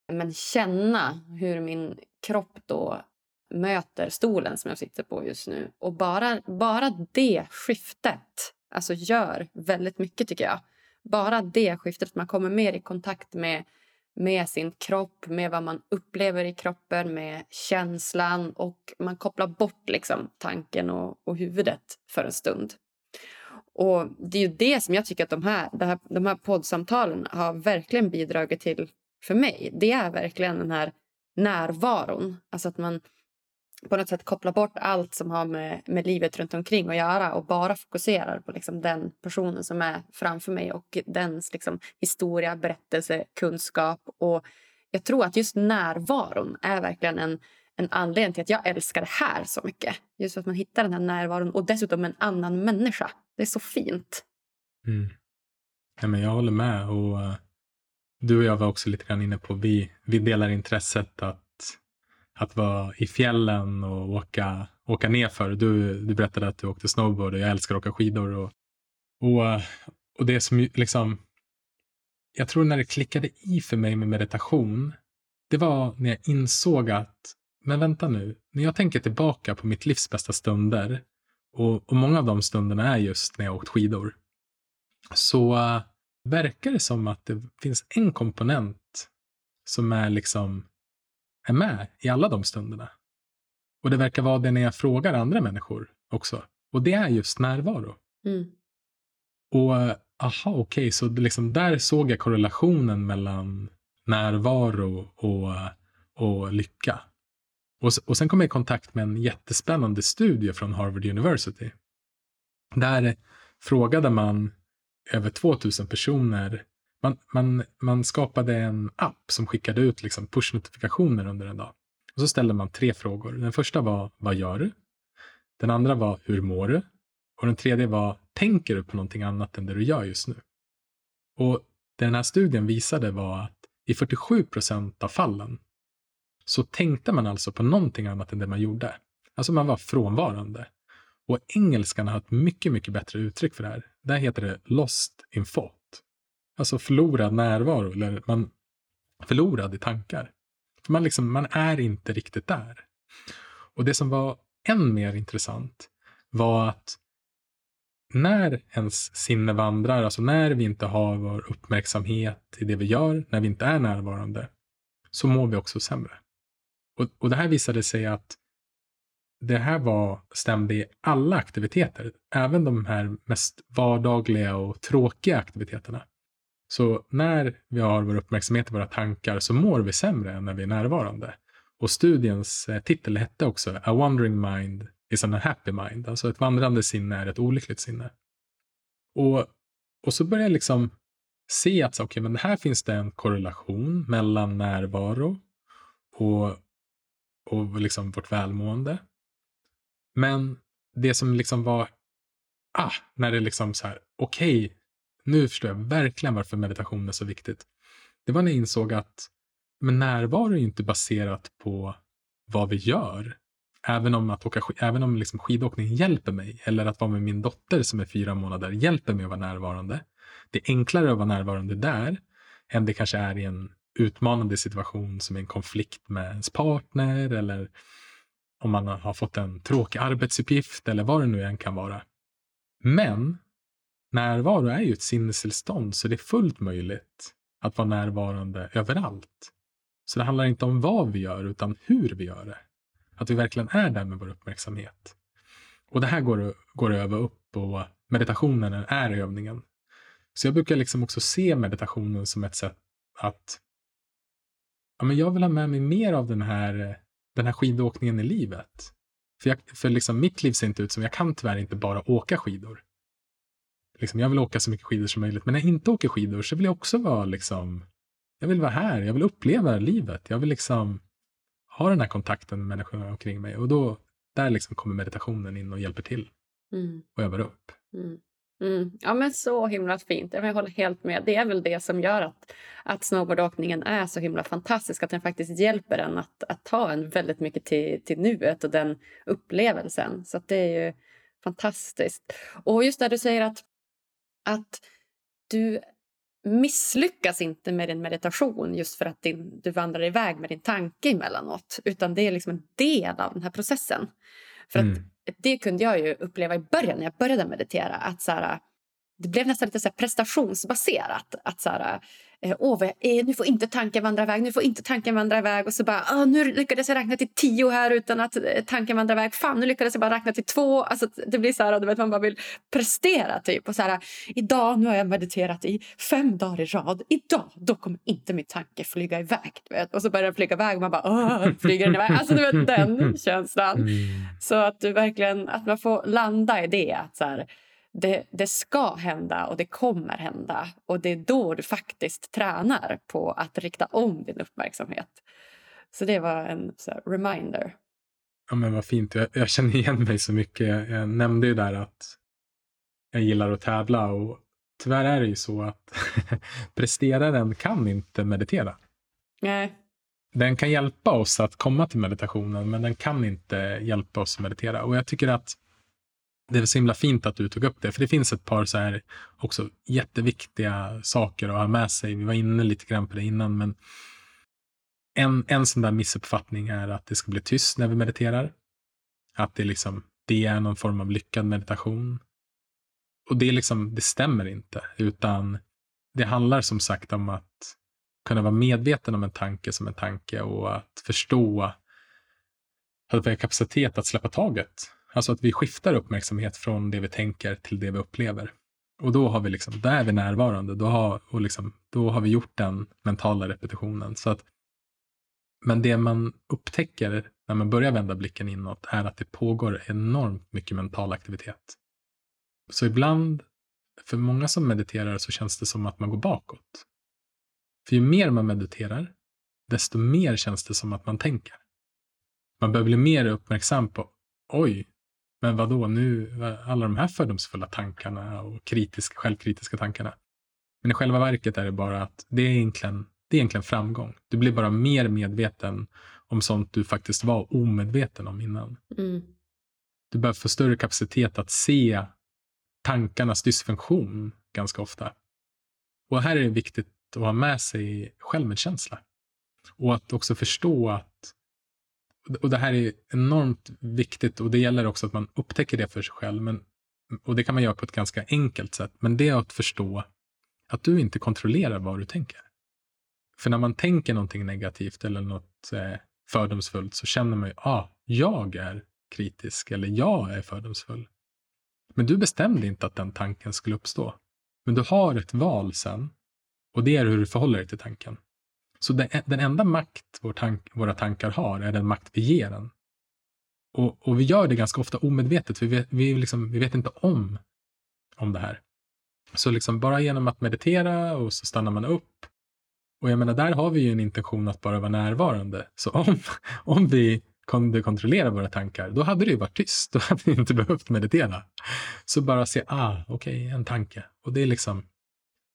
men, känna hur min kropp då möter stolen som jag sitter på just nu. Och bara, bara det skiftet alltså gör väldigt mycket tycker jag. Bara det skiftet, att man kommer mer i kontakt med, med sin kropp, med vad man upplever i kroppen, med känslan och man kopplar bort liksom tanken och, och huvudet för en stund. Och Det är ju det som jag tycker att de här, de här poddsamtalen har verkligen bidragit till för mig. Det är verkligen den här närvaron. Alltså att man på något sätt kopplar bort allt som har med, med livet runt omkring att göra och bara fokuserar på liksom den personen som är framför mig och dens liksom historia, berättelse, kunskap. Och jag tror att just närvaron är verkligen en, en anledning till att jag älskar det här så mycket. Just för att man hittar den här närvaron och dessutom en annan människa. Det är så fint. Mm. Ja, men jag håller med. Och eh, du och jag var också lite grann inne på, vi, vi delar intresset att, att vara i fjällen och åka, åka nerför. Du, du berättade att du åkte snowboard och jag älskar att åka skidor. Och, och, och det som liksom, jag tror när det klickade i för mig med meditation, det var när jag insåg att, men vänta nu, när jag tänker tillbaka på mitt livs bästa stunder, och, och många av de stunderna är just när jag åkt skidor, så uh, verkar det som att det finns en komponent som är liksom är med i alla de stunderna. Och det verkar vara det när jag frågar andra människor också. Och det är just närvaro. Mm. Och aha, okej, så det liksom, där såg jag korrelationen mellan närvaro och, och lycka. Och, och sen kom jag i kontakt med en jättespännande studie från Harvard University. Där frågade man över 2000 personer. Man, man, man skapade en app som skickade ut liksom push-notifikationer under en dag. Och så ställde man tre frågor. Den första var, vad gör du? Den andra var, hur mår du? Och den tredje var, tänker du på någonting annat än det du gör just nu? Och det den här studien visade var att i 47 procent av fallen så tänkte man alltså på någonting annat än det man gjorde. Alltså man var frånvarande. Och engelskan har ett mycket, mycket bättre uttryck för det här. Där heter det lost in thought. Alltså förlorad närvaro, eller man förlorad i tankar. För man, liksom, man är inte riktigt där. Och det som var än mer intressant var att när ens sinne vandrar, alltså när vi inte har vår uppmärksamhet i det vi gör, när vi inte är närvarande, så mår vi också sämre. Och, och det här visade sig att det här var, stämde i alla aktiviteter, även de här mest vardagliga och tråkiga aktiviteterna. Så när vi har vår uppmärksamhet i våra tankar så mår vi sämre än när vi är närvarande. Och studiens eh, titel hette också A wandering mind is an happy mind. Alltså ett vandrande sinne är ett olyckligt sinne. Och, och så börjar jag liksom se att okay, men här finns det en korrelation mellan närvaro och, och liksom vårt välmående. Men det som liksom var, ah, när det liksom så här, okej, okay, nu förstår jag verkligen varför meditation är så viktigt. Det var när jag insåg att men närvaro är inte baserat på vad vi gör. Även om, att åka, även om liksom skidåkning hjälper mig, eller att vara med min dotter som är fyra månader hjälper mig att vara närvarande. Det är enklare att vara närvarande där än det kanske är i en utmanande situation som en konflikt med ens partner eller om man har fått en tråkig arbetsuppgift eller vad det nu än kan vara. Men närvaro är ju ett sinnestillstånd så det är fullt möjligt att vara närvarande överallt. Så det handlar inte om vad vi gör utan hur vi gör det. Att vi verkligen är där med vår uppmärksamhet. Och det här går, går att öva upp och meditationen är övningen. Så jag brukar liksom också se meditationen som ett sätt att ja, men jag vill ha med mig mer av den här, den här skidåkningen i livet. För, jag, för liksom mitt liv ser inte ut som, jag kan tyvärr inte bara åka skidor. Liksom, jag vill åka så mycket skidor som möjligt, men när jag inte åker skidor så vill jag också vara liksom, jag vill vara här, jag vill uppleva livet, jag vill liksom ha den här kontakten med människorna omkring mig. Och då, där liksom kommer meditationen in och hjälper till. Mm. Och övar upp. Mm. Mm. Ja, men så himla fint. Jag håller helt med. Det är väl det som gör att, att snowboardåkningen är så himla fantastisk. Att den faktiskt hjälper en att, att ta en väldigt mycket till, till nuet och den upplevelsen. Så det är ju fantastiskt. Och just där du säger att, att du misslyckas inte med din meditation just för att din, du vandrar iväg med din tanke emellanåt. Utan det är liksom en del av den här processen. För mm. att det kunde jag ju uppleva i början när jag började meditera. Att så här, det blev nästan lite så prestationsbaserat. Att så här, eh, Åh, nu får inte tanken vandra iväg, nu får inte tanken vandra iväg. Och så bara, ah, nu lyckades jag räkna till tio här utan att eh, tanken vandrar iväg. Fan, nu lyckades jag bara räkna till två. Alltså, det blir så här, du vet, man bara vill prestera typ. Och så här, idag, nu har jag mediterat i fem dagar i rad. Idag, då kommer inte min tanke flyga iväg. Du vet. Och så börjar den flyga iväg och man bara, flyger den iväg? Alltså du vet den (laughs) känslan. Mm. Så att du verkligen, att man får landa i det. Att så här, det, det ska hända och det kommer hända. Och det är då du faktiskt tränar på att rikta om din uppmärksamhet. Så det var en så reminder. Ja, men vad fint. Jag, jag, känner igen mig så mycket. Jag, jag nämnde ju där att jag gillar att tävla och tyvärr är det ju så att (laughs) presteraren kan inte meditera. Nej. Den kan hjälpa oss att komma till meditationen, men den kan inte hjälpa oss att meditera. Och jag tycker att det är så himla fint att du tog upp det, för det finns ett par så här också jätteviktiga saker att ha med sig. Vi var inne lite grann på det innan, men en, en sån där missuppfattning är att det ska bli tyst när vi mediterar. Att det, liksom, det är någon form av lyckad meditation. Och det, liksom, det stämmer inte, utan det handlar som sagt om att kunna vara medveten om en tanke som en tanke och att förstå att vi har kapacitet att släppa taget Alltså att vi skiftar uppmärksamhet från det vi tänker till det vi upplever. Och då har vi liksom, där är vi närvarande, då har, och liksom, då har vi gjort den mentala repetitionen. Så att, men det man upptäcker när man börjar vända blicken inåt är att det pågår enormt mycket mental aktivitet. Så ibland, för många som mediterar så känns det som att man går bakåt. För ju mer man mediterar, desto mer känns det som att man tänker. Man börjar bli mer uppmärksam på, oj, men vad då nu, alla de här fördomsfulla tankarna och kritiska, självkritiska tankarna. Men i själva verket är det bara att det är egentligen, det är egentligen framgång. Du blir bara mer medveten om sånt du faktiskt var omedveten om innan. Mm. Du behöver få större kapacitet att se tankarnas dysfunktion ganska ofta. Och här är det viktigt att ha med sig självmedkänsla. Och att också förstå att och det här är enormt viktigt och det gäller också att man upptäcker det för sig själv. Men, och det kan man göra på ett ganska enkelt sätt. Men det är att förstå att du inte kontrollerar vad du tänker. För när man tänker någonting negativt eller något eh, fördomsfullt så känner man ju, ah, jag är kritisk eller jag är fördomsfull. Men du bestämde inte att den tanken skulle uppstå. Men du har ett val sen och det är hur du förhåller dig till tanken. Så den, den enda makt vår tank, våra tankar har är den makt vi ger den. Och, och vi gör det ganska ofta omedvetet, för vi vet, vi, liksom, vi vet inte om, om det här. Så liksom bara genom att meditera och så stannar man upp. Och jag menar, där har vi ju en intention att bara vara närvarande. Så om, (laughs) om vi kunde kontrollera våra tankar, då hade det ju varit tyst. (laughs) Då hade vi inte behövt meditera. Så bara se, ah, okej, okay, en tanke. Och det är liksom,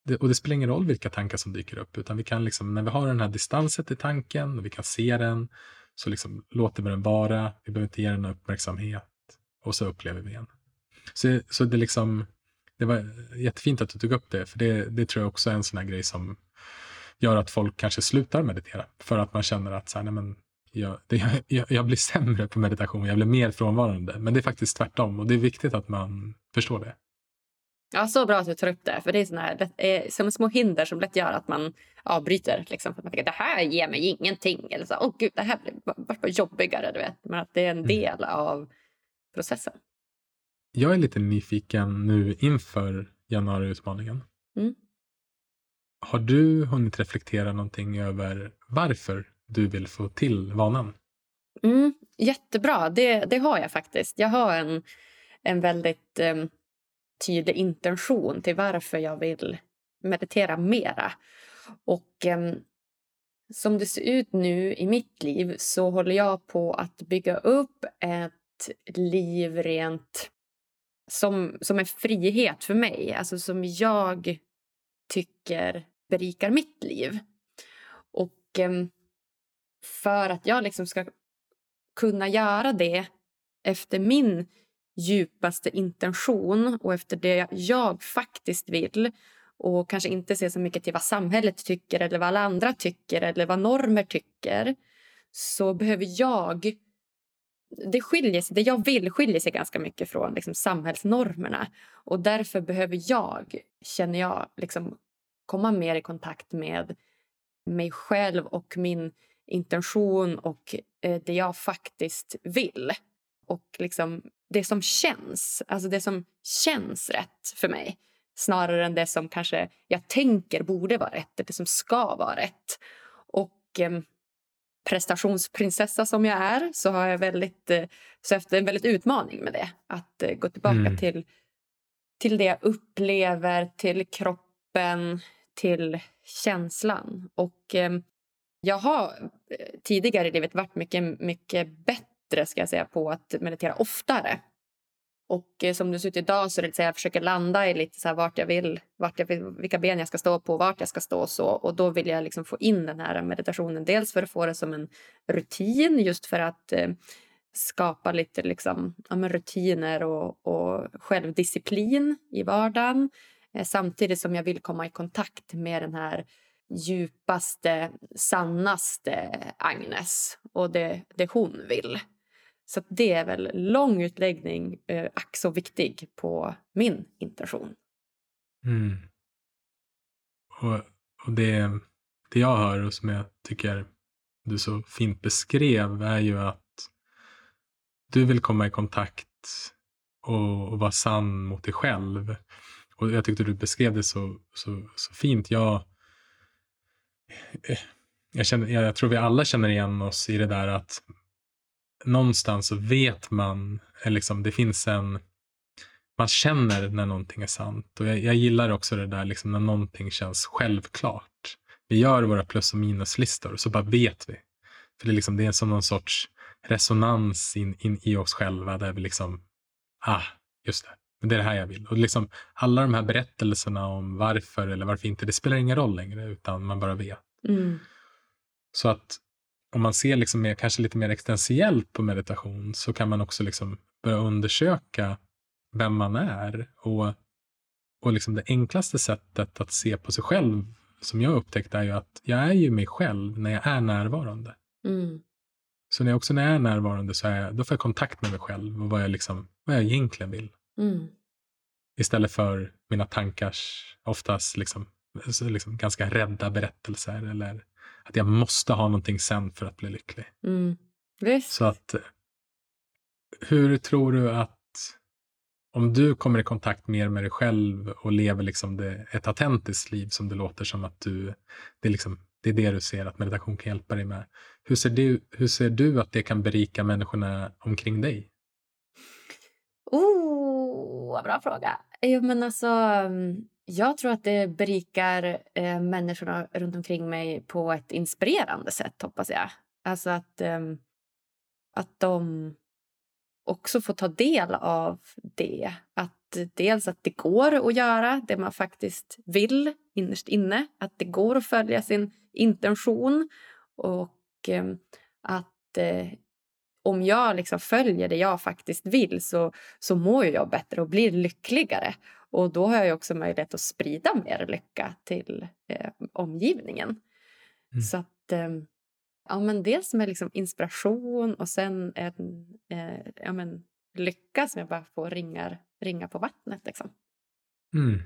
det, och det spelar ingen roll vilka tankar som dyker upp, utan vi kan liksom, när vi har den här distansen till tanken och vi kan se den, så liksom låter vi den vara, vi behöver inte ge den uppmärksamhet och så upplever vi den. Så, så det, liksom, det var jättefint att du tog upp det, för det, det tror jag också är en sån här grej som gör att folk kanske slutar meditera, för att man känner att så här, nej men, jag, det, (laughs) jag, jag, blir sämre på meditation, jag blir mer frånvarande. Men det är faktiskt tvärtom och det är viktigt att man förstår det. Ja, så bra att du tar upp det. För det är, såna här, som små hinder som lätt gör att man avbryter. Liksom, för att man tänker det här ger mig ingenting. Eller så, åh gud, det här blir bara jobbigare. Du vet. Men att det är en mm. del av processen. Jag är lite nyfiken nu inför januariutmaningen. Mm. Har du hunnit reflektera någonting över varför du vill få till vanan? Mm, jättebra, det, det har jag faktiskt. Jag har en, en väldigt um, tydlig intention till varför jag vill meditera mera. Och eh, som det ser ut nu i mitt liv så håller jag på att bygga upp ett liv rent som, som en frihet för mig, alltså som jag tycker berikar mitt liv. Och eh, för att jag liksom ska kunna göra det efter min djupaste intention och efter det jag faktiskt vill och kanske inte se så mycket till vad samhället tycker eller vad alla andra tycker eller vad normer tycker så behöver jag... Det, skiljer sig, det jag vill skiljer sig ganska mycket från liksom, samhällsnormerna. Och Därför behöver jag, känner jag, liksom, komma mer i kontakt med mig själv och min intention och eh, det jag faktiskt vill. Och liksom det som känns, alltså det som känns rätt för mig snarare än det som kanske jag tänker borde vara rätt, det som ska vara rätt. Och eh, prestationsprinsessa som jag är så har jag väldigt, eh, så efter en väldigt utmaning med det. Att eh, gå tillbaka mm. till, till det jag upplever, till kroppen, till känslan. Och eh, jag har eh, tidigare i livet varit mycket, mycket bättre ska jag säga, på att meditera oftare. Och eh, som det ser ut idag så är det så jag försöker landa i lite så här vart jag vill, vart jag vill, vilka ben jag ska stå på, vart jag ska stå och så. Och då vill jag liksom få in den här meditationen. Dels för att få det som en rutin, just för att eh, skapa lite liksom, ja, rutiner och, och självdisciplin i vardagen. Eh, samtidigt som jag vill komma i kontakt med den här djupaste, sannaste Agnes och det, det hon vill. Så det är väl lång utläggning, eh, ack så viktig på min intention. Mm. Och, och det, det jag hör och som jag tycker du så fint beskrev är ju att du vill komma i kontakt och, och vara sann mot dig själv. Och jag tyckte du beskrev det så, så, så fint. Jag, eh, jag, känner, jag tror vi alla känner igen oss i det där att någonstans så vet man, eller liksom, det finns en, man känner när någonting är sant. Och jag, jag gillar också det där liksom, när någonting känns självklart. Vi gör våra plus och minuslistor så bara vet vi. För det är, liksom, det är som någon sorts resonans in, in i oss själva där vi liksom, ah, just det, men det är det här jag vill. Och liksom, alla de här berättelserna om varför eller varför inte, det spelar ingen roll längre, utan man bara vet. Mm. Så att om man ser liksom mer, kanske lite mer existentiellt på meditation så kan man också liksom börja undersöka vem man är. Och, och liksom det enklaste sättet att se på sig själv som jag upptäckte är ju att jag är ju mig själv när jag är närvarande. Mm. Så när jag också när jag är närvarande så är jag, då får jag kontakt med mig själv och vad jag, liksom, vad jag egentligen vill. Mm. Istället för mina tankars oftast liksom, liksom ganska rädda berättelser eller att jag måste ha någonting sen för att bli lycklig. Mm. Visst. Så att hur tror du att om du kommer i kontakt mer med dig själv och lever liksom det, ett autentiskt liv som det låter som att du, det är, liksom, det är det du ser att meditation kan hjälpa dig med. Hur ser, du, hur ser du att det kan berika människorna omkring dig? Oh, bra fråga. Jo, men alltså, mm, jag tror att det berikar eh, människorna runt omkring mig på ett inspirerande sätt, hoppas jag. Alltså att, eh, att de också får ta del av det. Att eh, dels att det går att göra det man faktiskt vill innerst inne. Att det går att följa sin intention. Och eh, att eh, om jag liksom följer det jag faktiskt vill så, så mår jag bättre och blir lyckligare. Och då har jag också möjlighet att sprida mer lycka till eh, omgivningen. Mm. Så att, eh, ja men dels med liksom inspiration och sen en eh, ja men lycka som jag bara får ringar, ringa på vattnet liksom. Mm.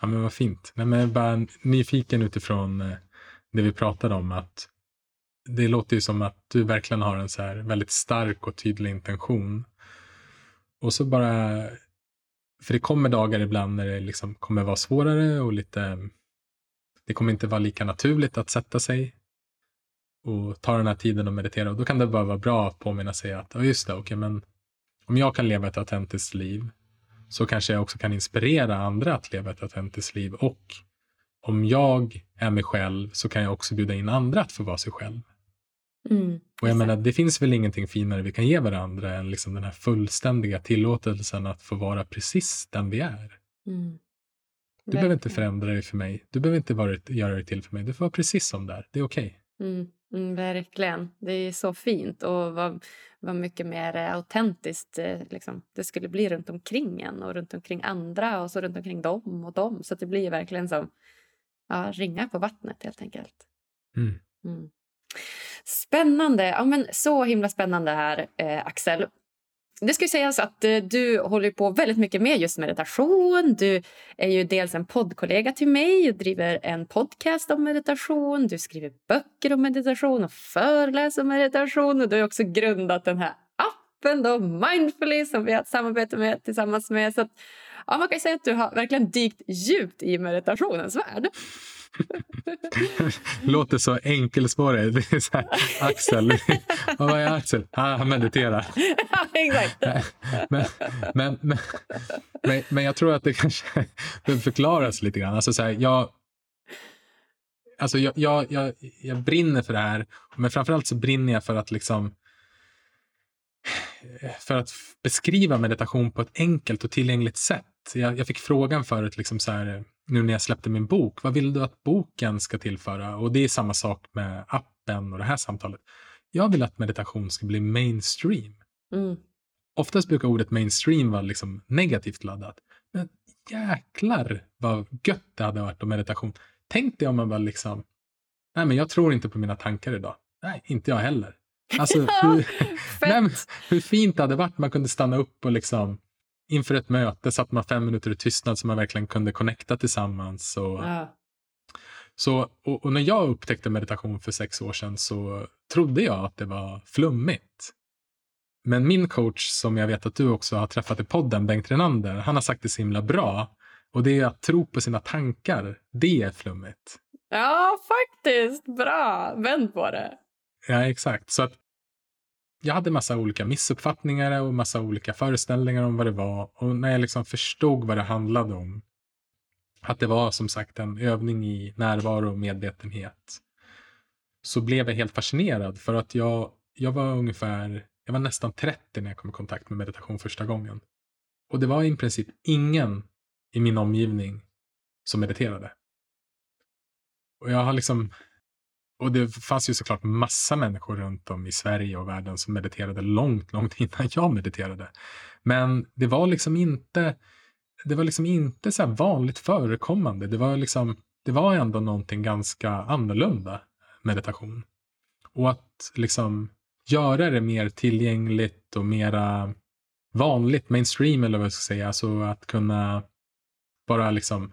Ja men vad fint. Nej, men jag är bara nyfiken utifrån eh, det vi pratade om att det låter ju som att du verkligen har en så här väldigt stark och tydlig intention. Och så bara, för det kommer dagar ibland när det liksom kommer vara svårare och lite, det kommer inte vara lika naturligt att sätta sig och ta den här tiden och meditera. Och då kan det bara vara bra att påminna sig att, ja just det, okej okay, men om jag kan leva ett autentiskt liv så kanske jag också kan inspirera andra att leva ett autentiskt liv. Och om jag är mig själv så kan jag också bjuda in andra att få vara sig själv. Mm, och jag menar, det finns väl ingenting finare vi kan ge varandra än liksom den här fullständiga tillåtelsen att få vara precis den vi är. Mm. Du behöver inte förändra dig för mig. Du behöver inte vara, göra dig till för mig. Du får vara precis som där. Det är okej. Okay. Mm, mm, verkligen. Det är så fint och vad, vad mycket mer autentiskt eh, liksom, det skulle bli runt omkring en och runt omkring andra och så runt omkring dem och dem. Så det blir verkligen som ja, ringar på vattnet helt enkelt. Mm. Mm. Spännande. Ja, men så himla spännande här, eh, Axel. Det ska sägas att eh, du håller på väldigt mycket med just meditation. Du är ju dels en poddkollega till mig och driver en podcast om meditation. Du skriver böcker om meditation och föreläser om meditation. Och du har också grundat den här appen då, Mindfully som vi har ett samarbete med tillsammans med. Så att, ja, man kan säga att du har verkligen dykt djupt i meditationens värld. (laughs) Låter så enkelspårigt. Axel. (laughs) Vad är Axel? Ah, han mediterar. Exakt. (laughs) Men, men, men, men, men, jag tror att det kanske behöver förklaras lite grann. Alltså, så här, jag, alltså jag, jag, jag, jag brinner för det här. Men framförallt så brinner jag för att liksom för att beskriva meditation på ett enkelt och tillgängligt sätt. Jag, jag fick frågan förut, liksom så här, nu när jag släppte min bok, vad vill du att boken ska tillföra? Och det är samma sak med appen och det här samtalet. Jag vill att meditation ska bli mainstream. Mm. Oftast brukar ordet mainstream vara liksom negativt laddat. Men jäklar vad gött det hade varit om meditation. Tänk dig om man bara liksom, nej men jag tror inte på mina tankar idag. Nej, inte jag heller. Alltså, (laughs) hur, (laughs) nej, hur fint det hade varit om man kunde stanna upp och liksom inför ett möte satt man fem minuter i tystnad så man verkligen kunde connecta tillsammans. Och, ja. så, och, och, när jag upptäckte meditation för sex år sedan så trodde jag att det var flummigt. Men min coach, som jag vet att du också har träffat i podden, Bengt Renander, han har sagt det så himla bra. Och det är att tro på sina tankar, det är flummigt. Ja, faktiskt. Bra. Vänd på det. Ja, exakt. Så att jag hade massa olika missuppfattningar och massa olika föreställningar om vad det var. Och när jag liksom förstod vad det handlade om, att det var som sagt en övning i närvaro och medvetenhet, så blev jag helt fascinerad för att jag, jag var ungefär, jag var nästan 30 när jag kom i kontakt med meditation första gången. Och det var i princip ingen i min omgivning som mediterade. Och jag har liksom och det fanns ju såklart massa människor runt om i Sverige och världen som mediterade långt, långt (laughs) innan jag mediterade. Men det var liksom inte, det var liksom inte så vanligt förekommande. Det var liksom, det var ändå någonting ganska annorlunda meditation. Och att liksom göra det mer tillgängligt och mera vanligt, mainstream eller vad jag ska säga, alltså att kunna bara liksom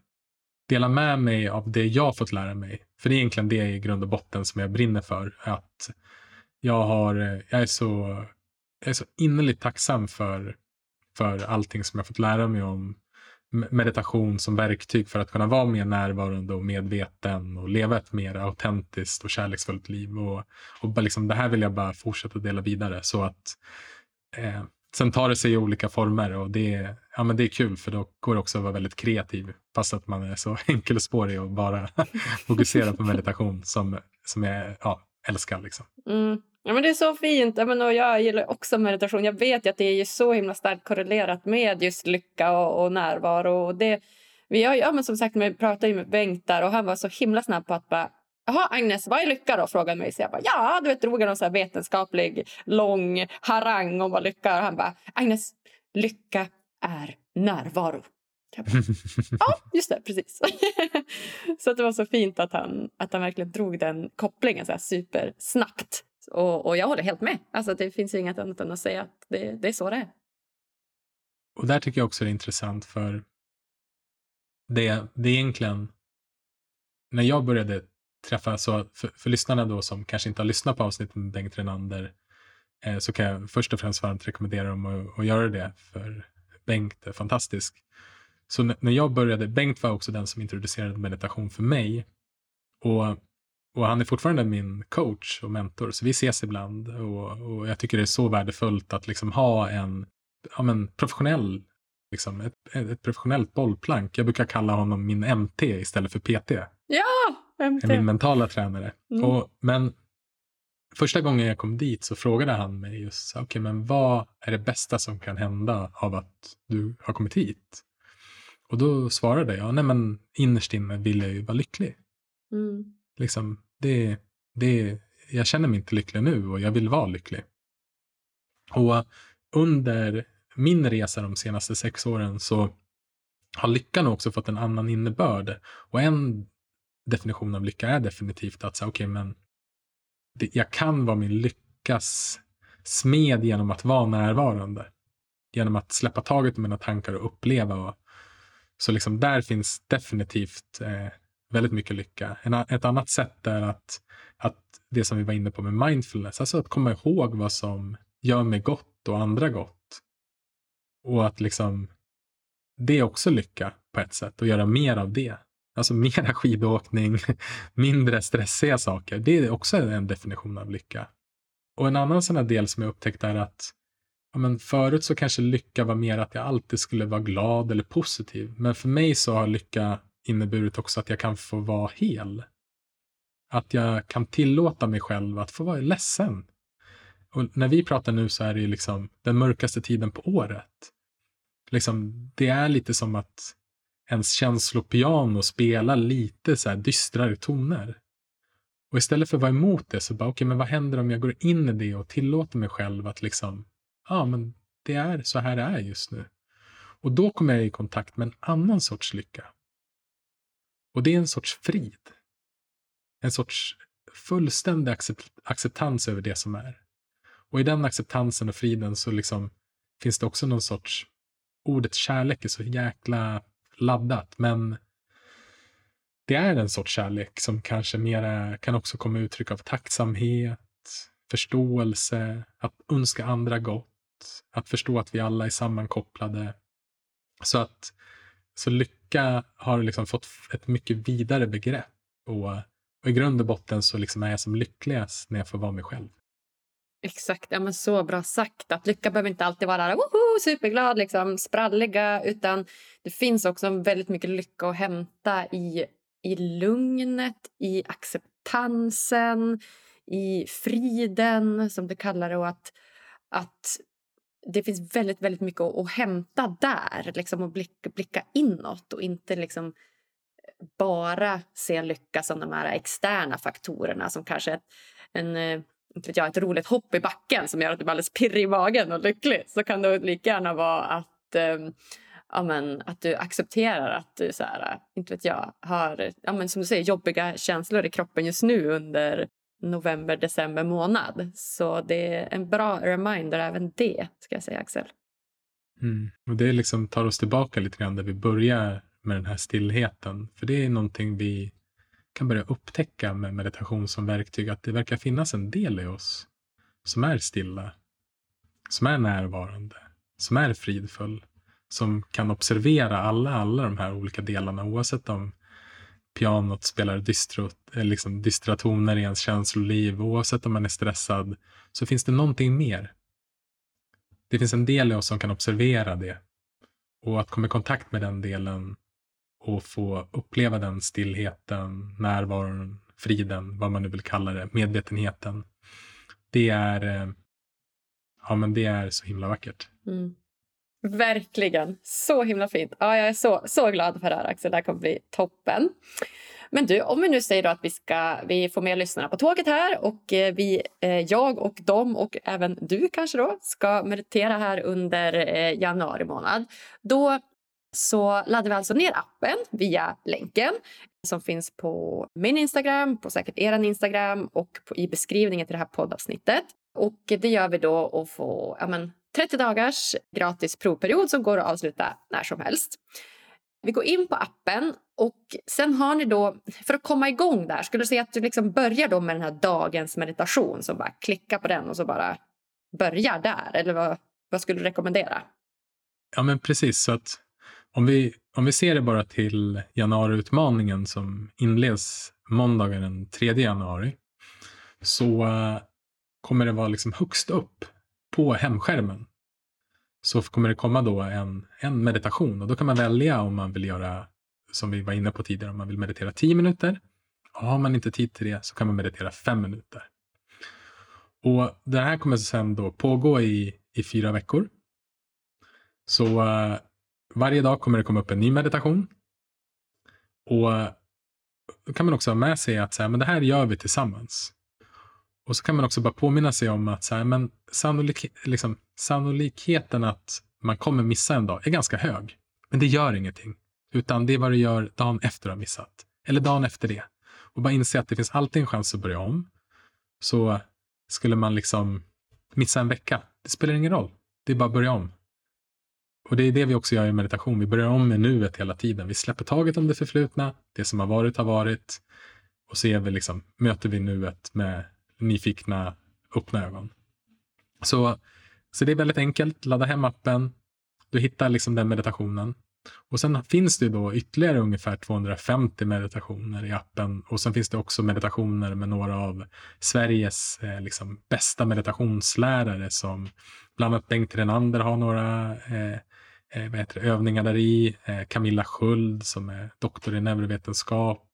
dela med mig av det jag fått lära mig. För det är egentligen det i grund och botten som jag brinner för. Att jag, har, jag, är, så, jag är så innerligt tacksam för, för allting som jag fått lära mig om meditation som verktyg för att kunna vara mer närvarande och medveten och leva ett mer autentiskt och kärleksfullt liv. Och, och liksom, det här vill jag bara fortsätta dela vidare så att eh, Sen tar det sig i olika former och det, ja, men det är kul för då går det också att vara väldigt kreativ fast att man är så (laughs) enkelspårig och bara (laughs) fokuserar på meditation som, som jag ja, älskar. Liksom. Mm. Ja, men det är så fint. Jag, menar, jag gillar också meditation. Jag vet att det är så himla starkt korrelerat med just lycka och, och närvaro. Och det, vi har, ja, men som sagt, vi pratade med Bengt där och han var så himla snabb på att bara Jaha, Agnes, vad är lycka då? frågade mig. Så jag bara, ja, du vet, drog en så vetenskaplig lång harang om vad lycka är. Han bara, Agnes, lycka är närvaro. Bara, ja, just det, precis. (laughs) så det var så fint att han, att han verkligen drog den kopplingen så här supersnabbt. Och, och jag håller helt med. Alltså, det finns inget annat än att säga att det, det är så det är. Och där tycker jag också det är intressant för det, det är egentligen när jag började träffa, så för, för lyssnarna då som kanske inte har lyssnat på avsnittet med Bengt Renander eh, så kan jag först och främst varmt rekommendera dem att, att göra det för Bengt är fantastisk. Så när jag började, Bengt var också den som introducerade meditation för mig och, och han är fortfarande min coach och mentor så vi ses ibland och, och jag tycker det är så värdefullt att liksom ha en ja, men, professionell Liksom, ett, ett professionellt bollplank. Jag brukar kalla honom min MT istället för PT. Ja, MT. Min mentala tränare. Mm. Och, men första gången jag kom dit så frågade han mig just, okay, men vad är det bästa som kan hända av att du har kommit hit? Och då svarade jag, nej men innerst inne vill jag ju vara lycklig. Mm. Liksom, det, det, jag känner mig inte lycklig nu och jag vill vara lycklig. Och under min resa de senaste sex åren så har lyckan också fått en annan innebörd. Och en definition av lycka är definitivt att säga, okej, okay, men det, jag kan vara min lyckas smed genom att vara närvarande. Genom att släppa taget om mina tankar och uppleva. Och, så liksom där finns definitivt eh, väldigt mycket lycka. En, ett annat sätt är att, att det som vi var inne på med mindfulness, alltså att komma ihåg vad som gör mig gott och andra gott. Och att liksom, det är också lycka på ett sätt, att göra mer av det. Alltså mera skidåkning, (laughs) mindre stressiga saker. Det är också en definition av lycka. Och en annan sån här del som jag upptäckt är att ja, men förut så kanske lycka var mer att jag alltid skulle vara glad eller positiv. Men för mig så har lycka inneburit också att jag kan få vara hel. Att jag kan tillåta mig själv att få vara ledsen. Och när vi pratar nu så är det ju liksom den mörkaste tiden på året. Liksom, det är lite som att ens känslopiano spelar lite så här dystrare toner. Och istället för att vara emot det så bara, okej, okay, men vad händer om jag går in i det och tillåter mig själv att liksom, ja, ah, men det är så här det är just nu. Och då kommer jag i kontakt med en annan sorts lycka. Och det är en sorts frid. En sorts fullständig accept acceptans över det som är. Och i den acceptansen och friden så liksom finns det också någon sorts, ordet kärlek är så jäkla laddat, men det är en sorts kärlek som kanske mer kan också komma uttryck av tacksamhet, förståelse, att önska andra gott, att förstå att vi alla är sammankopplade. Så att så lycka har liksom fått ett mycket vidare begrepp och, och i grund och botten så liksom är jag som lyckligast när jag får vara mig själv. Exakt, ja, men så bra sagt. Att lycka behöver inte alltid vara woho, superglad, liksom, spralliga. Utan det finns också väldigt mycket lycka att hämta i, i lugnet, i acceptansen, i friden, som du kallar det. Och att, att det finns väldigt, väldigt mycket att, att hämta där. Liksom, att blicka, blicka inåt och inte liksom bara se lycka som de här externa faktorerna som kanske en, eh, inte vet jag, ett roligt hopp i backen som gör att du blir alldeles pirrig i magen och lycklig. Så kan det lika gärna vara att, um, ja, men, att du accepterar att du så här, inte vet jag, har ja, men, som du säger, jobbiga känslor i kroppen just nu under november, december månad. Så det är en bra reminder även det, ska jag säga Axel. Mm. Och det liksom tar oss tillbaka lite grann där vi börjar med den här stillheten. För det är någonting vi kan börja upptäcka med meditation som verktyg, att det verkar finnas en del i oss som är stilla, som är närvarande, som är fridfull, som kan observera alla, alla de här olika delarna oavsett om pianot spelar dystro, eh, liksom dystra toner i ens känsloliv, oavsett om man är stressad, så finns det någonting mer. Det finns en del i oss som kan observera det. Och att komma i kontakt med den delen och få uppleva den stillheten, närvaron, friden, vad man nu vill kalla det, medvetenheten. Det är, eh, ja, men det är så himla vackert. Mm. Verkligen. Så himla fint. Ja, jag är så, så glad för det här, Axel. Det här kommer bli toppen. Men du, om vi nu säger att vi, ska, vi får med lyssnarna på tåget här och eh, vi, eh, jag och dem och även du kanske då ska meditera här under januari månad. Då så laddar vi alltså ner appen via länken som finns på min Instagram, på säkert er Instagram och på, i beskrivningen till det här poddavsnittet. Och det gör vi då och få ja, men, 30 dagars gratis provperiod som går att avsluta när som helst. Vi går in på appen och sen har ni då, för att komma igång där, skulle du säga att du liksom börjar då med den här dagens meditation, så bara klicka på den och så bara börjar där, eller vad, vad skulle du rekommendera? Ja, men precis. Så att om vi, om vi ser det bara till januariutmaningen som inleds måndagen den 3 januari så eh, kommer det vara liksom högst upp på hemskärmen. Så kommer det komma då en, en meditation och då kan man välja om man vill göra som vi var inne på tidigare, om man vill meditera 10 minuter. Och har man inte tid till det så kan man meditera 5 minuter. Och det här kommer sen då pågå i, i fyra veckor. Så eh, varje dag kommer det komma upp en ny meditation. Och eh, då kan man också ha med sig att så här, men det här gör vi tillsammans. Och så kan man också bara påminna sig om att så här, men sannolik, liksom, sannolikheten att man kommer missa en dag är ganska hög. Men det gör ingenting. Utan det är vad du gör dagen efter att har missat. Eller dagen efter det. Och bara inse att det finns alltid en chans att börja om. Så skulle man liksom missa en vecka, det spelar ingen roll. Det är bara att börja om. Och det är det vi också gör i meditation. Vi börjar om med nuet hela tiden. Vi släpper taget om det förflutna. Det som har varit har varit. Och så vi liksom, möter vi nuet med nyfikna, öppna ögon. Så, så det är väldigt enkelt. Ladda hem appen. Du hittar liksom den meditationen. Och sen finns det då ytterligare ungefär 250 meditationer i appen. Och sen finns det också meditationer med några av Sveriges eh, liksom, bästa meditationslärare som bland annat Bengt Renander har några eh, eh, vad heter det, övningar där i. Eh, Camilla Sköld som är doktor i neurovetenskap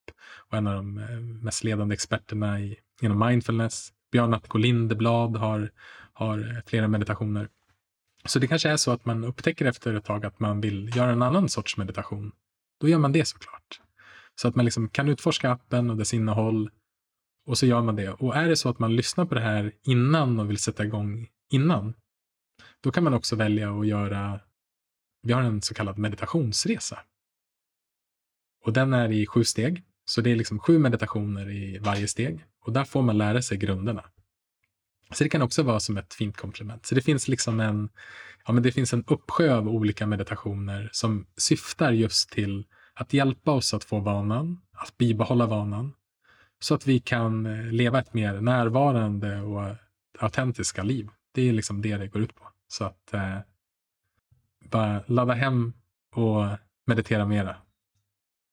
och en av de eh, mest ledande experterna i, inom mindfulness. Björn Attko Lindeblad har, har eh, flera meditationer. Så det kanske är så att man upptäcker efter ett tag att man vill göra en annan sorts meditation. Då gör man det såklart. Så att man liksom kan utforska appen och dess innehåll och så gör man det. Och är det så att man lyssnar på det här innan och vill sätta igång innan, då kan man också välja att göra vi har en så kallad meditationsresa. Och den är i sju steg. Så det är liksom sju meditationer i varje steg. Och där får man lära sig grunderna. Så det kan också vara som ett fint komplement. Så det finns liksom en, ja, men det finns en uppsjö av olika meditationer som syftar just till att hjälpa oss att få vanan, att bibehålla vanan, så att vi kan eh, leva ett mer närvarande och autentiska liv. Det är liksom det det går ut på. Så att eh, bara ladda hem och meditera mera.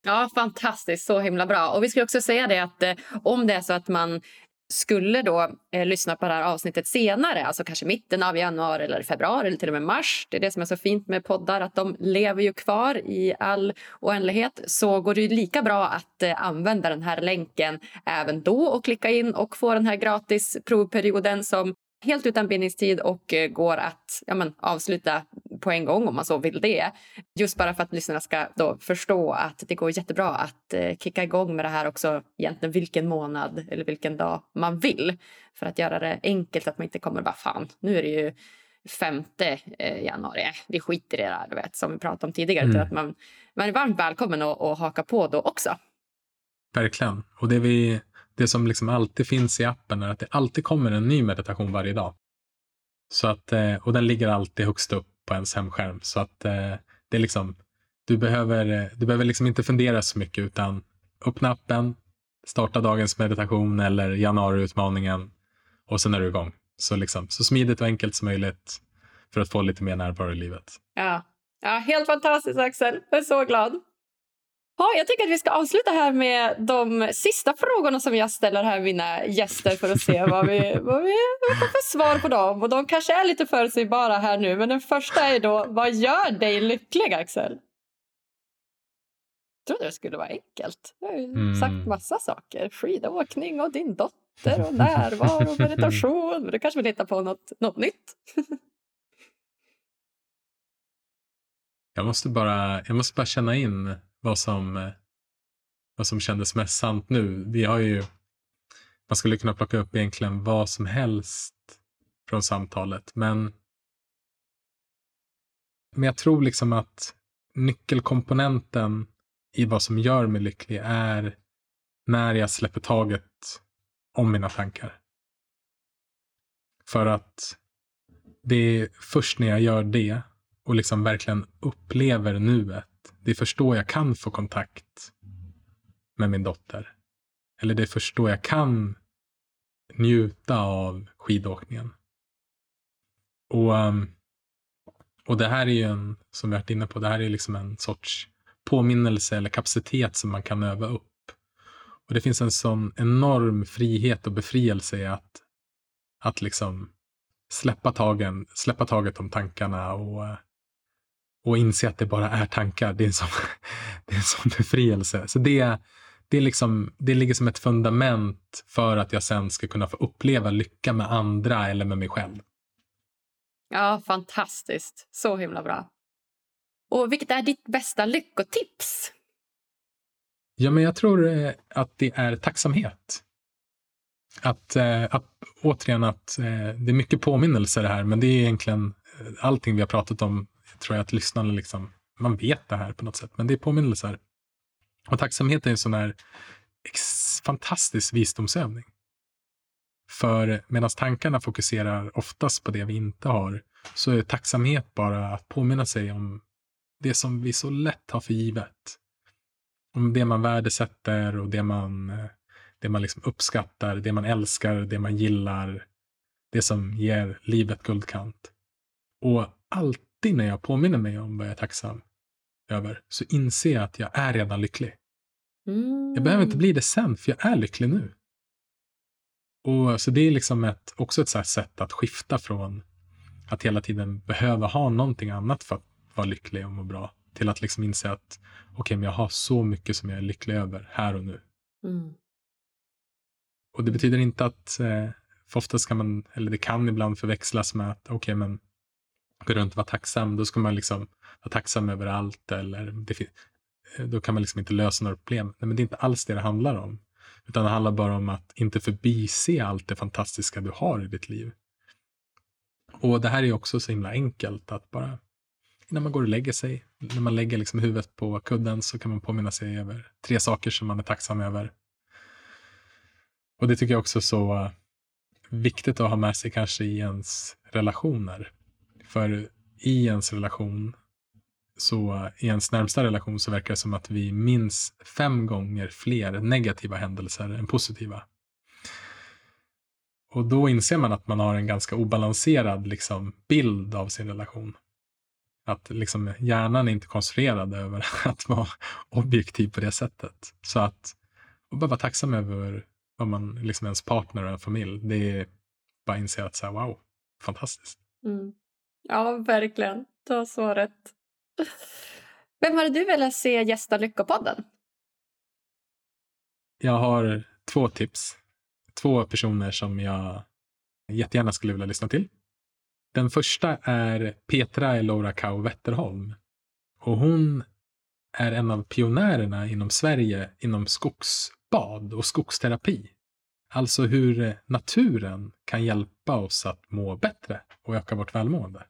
Ja, fantastiskt. Så himla bra. Och vi ska också säga det att eh, om det är så att man skulle då eh, lyssna på det här avsnittet senare, alltså kanske mitten av januari eller februari eller till och med mars. Det är det som är så fint med poddar, att de lever ju kvar i all oändlighet. Så går det ju lika bra att eh, använda den här länken även då och klicka in och få den här gratis provperioden som helt utan bindningstid och eh, går att ja, men, avsluta på en gång om man så vill det. Just bara för att lyssnarna ska då förstå att det går jättebra att eh, kicka igång med det här också egentligen vilken månad eller vilken dag man vill. För att göra det enkelt, att man inte kommer bara fan, nu är det ju femte eh, januari, äh, vi skiter i det där, du vet, som vi pratade om tidigare. Mm. Att man, man är varmt välkommen att, att haka på då också. Verkligen. Och det vi det som liksom alltid finns i appen är att det alltid kommer en ny meditation varje dag. Så att, eh, och den ligger alltid högst upp på ens hemskärm. Så att eh, det är liksom, du behöver, du behöver liksom inte fundera så mycket utan öppna appen, starta dagens meditation eller januariutmaningen och sen är du igång. Så, liksom, så smidigt och enkelt som möjligt för att få lite mer närvaro i livet. Ja, ja helt fantastiskt Axel. Jag är så glad. Ja, jag tycker att vi ska avsluta här med de sista frågorna som jag ställer här mina gäster för att se vad vi, vad vi får för svar på dem. Och de kanske är lite förutsägbara här nu, men den första är då, vad gör dig lycklig Axel? Jag trodde det skulle vara enkelt. Jag har ju mm. sagt massa saker. Skidåkning och din dotter och närvaro och meditation. Men du kanske vill hitta på något, något nytt? jag, måste bara, jag måste bara känna in vad som, eh, vad som kändes mest sant nu. Vi har ju, man skulle kunna plocka upp egentligen vad som helst från samtalet, men men jag tror liksom att nyckelkomponenten i vad som gör mig lycklig är när jag släpper taget om mina tankar. För att det är först när jag gör det och liksom verkligen upplever nuet det är först då jag kan få kontakt med min dotter. Eller det är först då jag kan njuta av skidåkningen. Och, ehm, och det här är ju en, som vi har varit inne på, det här är liksom en sorts påminnelse eller kapacitet som man kan öva upp. Och det finns en sån enorm frihet och befrielse i att, att liksom släppa, tagen, släppa taget om tankarna och och inse att det bara är tankar. Det är en sån, (laughs) det är en sån befrielse. Så det, det, är liksom, det ligger som ett fundament för att jag sen ska kunna få uppleva lycka med andra eller med mig själv. Ja, fantastiskt. Så himla bra. Och vilket är ditt bästa lyckotips? Ja, men jag tror eh, att det är tacksamhet. Att, eh, att återigen att eh, det är mycket påminnelser här, men det är egentligen allting vi har pratat om tror jag att lyssnarna liksom, man vet det här på något sätt, men det är påminnelser. Och tacksamhet är en sån här fantastisk visdomsövning. För medan tankarna fokuserar oftast på det vi inte har, så är tacksamhet bara att påminna sig om det som vi så lätt har för givet. Om det man värdesätter och det man, det man liksom uppskattar, det man älskar, det man gillar, det som ger livet guldkant. Och allt alltid när jag påminner mig om vad jag är tacksam över så inser jag att jag är redan lycklig. Mm. Jag behöver inte bli det sen, för jag är lycklig nu. Och Så det är liksom ett, också ett sätt att skifta från att hela tiden behöva ha någonting annat för att vara lycklig och må bra, till att liksom inse att okej, okay, men jag har så mycket som jag är lycklig över här och nu. Mm. Och det betyder inte att, eh, för ofta ska man, eller det kan ibland förväxlas med att okej, okay, men gå runt och vara tacksam, då ska man liksom vara tacksam över allt eller eh, då kan man liksom inte lösa några problem. Nej, men det är inte alls det det handlar om. Utan det handlar bara om att inte förbise allt det fantastiska du har i ditt liv. Och det här är också så himla enkelt att bara när man går och lägger sig, när man lägger liksom huvudet på kudden så kan man påminna sig över tre saker som man är tacksam över. Och det tycker jag också är så eh, viktigt att ha med sig kanske i ens relationer. För i ens relation, så i ens närmsta relation så verkar det som att vi minns fem gånger fler negativa händelser än positiva. Och då inser man att man har en ganska obalanserad liksom, bild av sin relation. Att liksom, hjärnan är inte konstruerad över (laughs) att vara objektiv på det sättet. Så att och bara vara tacksam över vad man, liksom ens partner och en familj. Det är bara att inse att så här, wow, fantastiskt. Mm. Ja, verkligen. Du har så rätt. Vem hade du velat se gästa Lyckopodden? Jag har två tips. Två personer som jag jättegärna skulle vilja lyssna till. Den första är Petra Elora Kau Wetterholm. Och hon är en av pionjärerna inom Sverige inom skogsbad och skogsterapi. Alltså hur naturen kan hjälpa oss att må bättre och öka vårt välmående.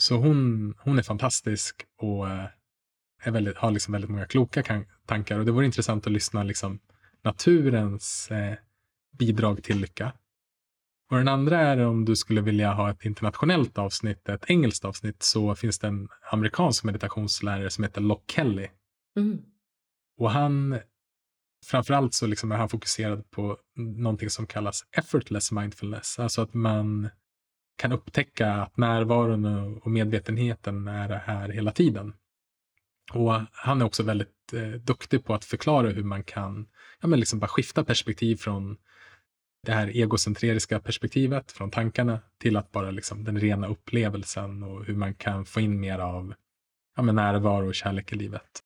Så hon, hon är fantastisk och eh, är väldigt, har liksom väldigt många kloka tankar. Och det vore intressant att lyssna liksom naturens eh, bidrag till lycka. Och den andra är om du skulle vilja ha ett internationellt avsnitt, ett engelskt avsnitt, så finns det en amerikansk meditationslärare som heter Lock Kelly. Mm. Och han, framförallt så liksom är han fokuserad på någonting som kallas effortless mindfulness, alltså att man kan upptäcka att närvaron och medvetenheten är här hela tiden. Och han är också väldigt eh, duktig på att förklara hur man kan ja, men liksom bara skifta perspektiv från det här egocentriska perspektivet, från tankarna, till att bara liksom den rena upplevelsen och hur man kan få in mer av ja, men närvaro och kärlek i livet.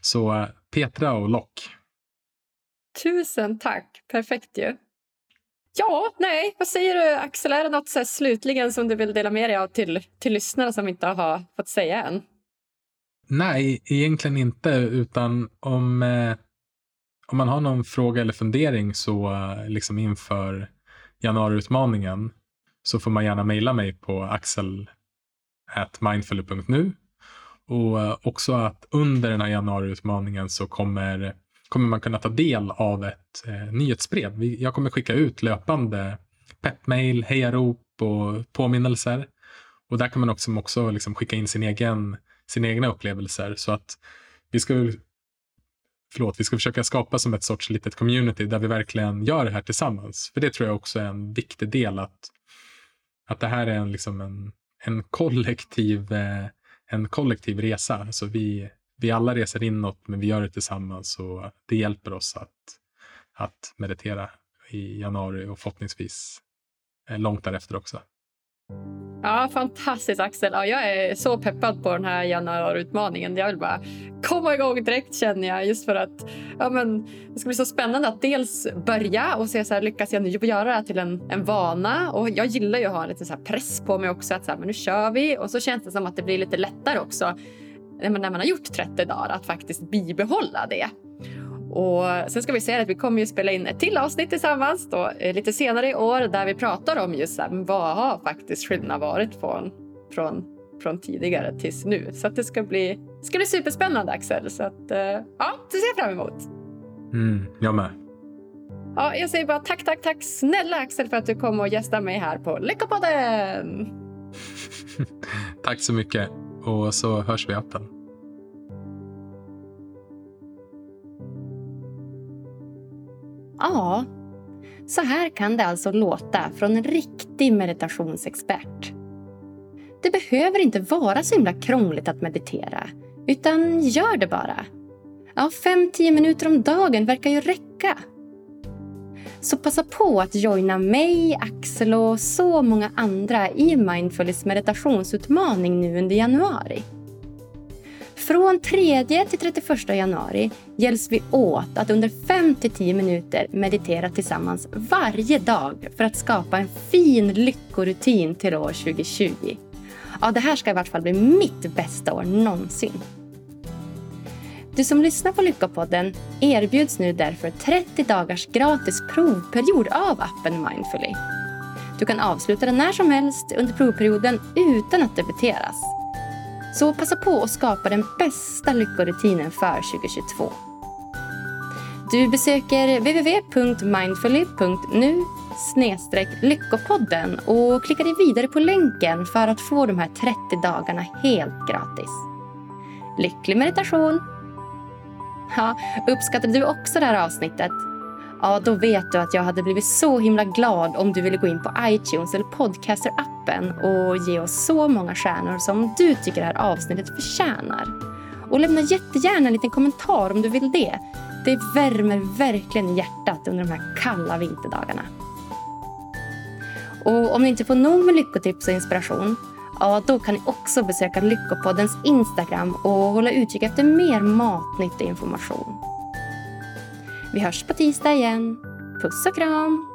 Så eh, Petra och Lock. Tusen tack, perfekt ju. Ja, nej, vad säger du Axel? Är det något så slutligen som du vill dela med dig av till, till lyssnarna som inte har fått säga än? Nej, egentligen inte, utan om, eh, om man har någon fråga eller fundering så eh, liksom inför januariutmaningen så får man gärna mejla mig på axel.mindfully.nu och eh, också att under den här januariutmaningen så kommer kommer man kunna ta del av ett eh, nyhetsbrev. Jag kommer skicka ut löpande peppmail, hejarop och påminnelser. Och där kan man också, också liksom skicka in sin egen, sina egna upplevelser. Så att vi ska, förlåt, vi ska försöka skapa som ett sorts litet community där vi verkligen gör det här tillsammans. För det tror jag också är en viktig del att, att det här är en, liksom en, en, kollektiv, eh, en kollektiv resa. Alltså vi, vi alla reser inåt, men vi gör det tillsammans och det hjälper oss att, att meditera i januari och förhoppningsvis eh, långt därefter också. Ja, fantastiskt Axel. Ja, jag är så peppad på den här januariutmaningen. Jag vill bara komma igång direkt känner jag. Just för att ja, men, det ska bli så spännande att dels börja och se så här, lyckas jag nu göra det här till en, en vana. Och jag gillar ju att ha en liten så press på mig också. Att så här, men nu kör vi. Och så känns det som att det blir lite lättare också när man har gjort 30 dagar att faktiskt bibehålla det. Och sen ska vi säga att vi kommer ju spela in ett till avsnitt tillsammans då, eh, lite senare i år där vi pratar om just här, vad har faktiskt skillnaden varit från, från, från tidigare tills nu. Så det ska bli, ska bli superspännande Axel. Så att, eh, ja, det ser jag fram emot. Mm, jag med. Ja, jag säger bara tack, tack, tack snälla Axel för att du kom och gästade mig här på Lyckopodden! (laughs) tack så mycket och så hörs vi i appen. Ja, så här kan det alltså låta från en riktig meditationsexpert. Det behöver inte vara så himla krångligt att meditera, utan gör det bara. Ja, fem, tio minuter om dagen verkar ju räcka. Så passa på att joina mig, Axel och så många andra i Mindfulness meditationsutmaning nu under januari. Från 3 till 31 januari hjälps vi åt att under 5-10 minuter meditera tillsammans varje dag för att skapa en fin lyckorutin till år 2020. Ja, det här ska i vart fall bli mitt bästa år någonsin. Du som lyssnar på Lyckopodden erbjuds nu därför 30 dagars gratis provperiod av appen Mindfully. Du kan avsluta den när som helst under provperioden utan att debiteras. Så passa på att skapa den bästa lyckorutinen för 2022. Du besöker www.mindfully.nu lyckopodden och klickar dig vidare på länken för att få de här 30 dagarna helt gratis. Lycklig meditation! (laughs) Ja, uppskattade du också det här avsnittet? Ja, då vet du att jag hade blivit så himla glad om du ville gå in på iTunes eller Podcaster-appen och ge oss så många stjärnor som du tycker det här avsnittet förtjänar. Och lämna jättegärna en liten kommentar om du vill det. Det värmer verkligen i hjärtat under de här kalla vinterdagarna. Och om ni inte får nog med lyckotips och inspiration ja, då kan ni också besöka Lyckopoddens Instagram och hålla utkik efter mer matnyttig information. Vi hörs på tisdag igen. Puss och kram!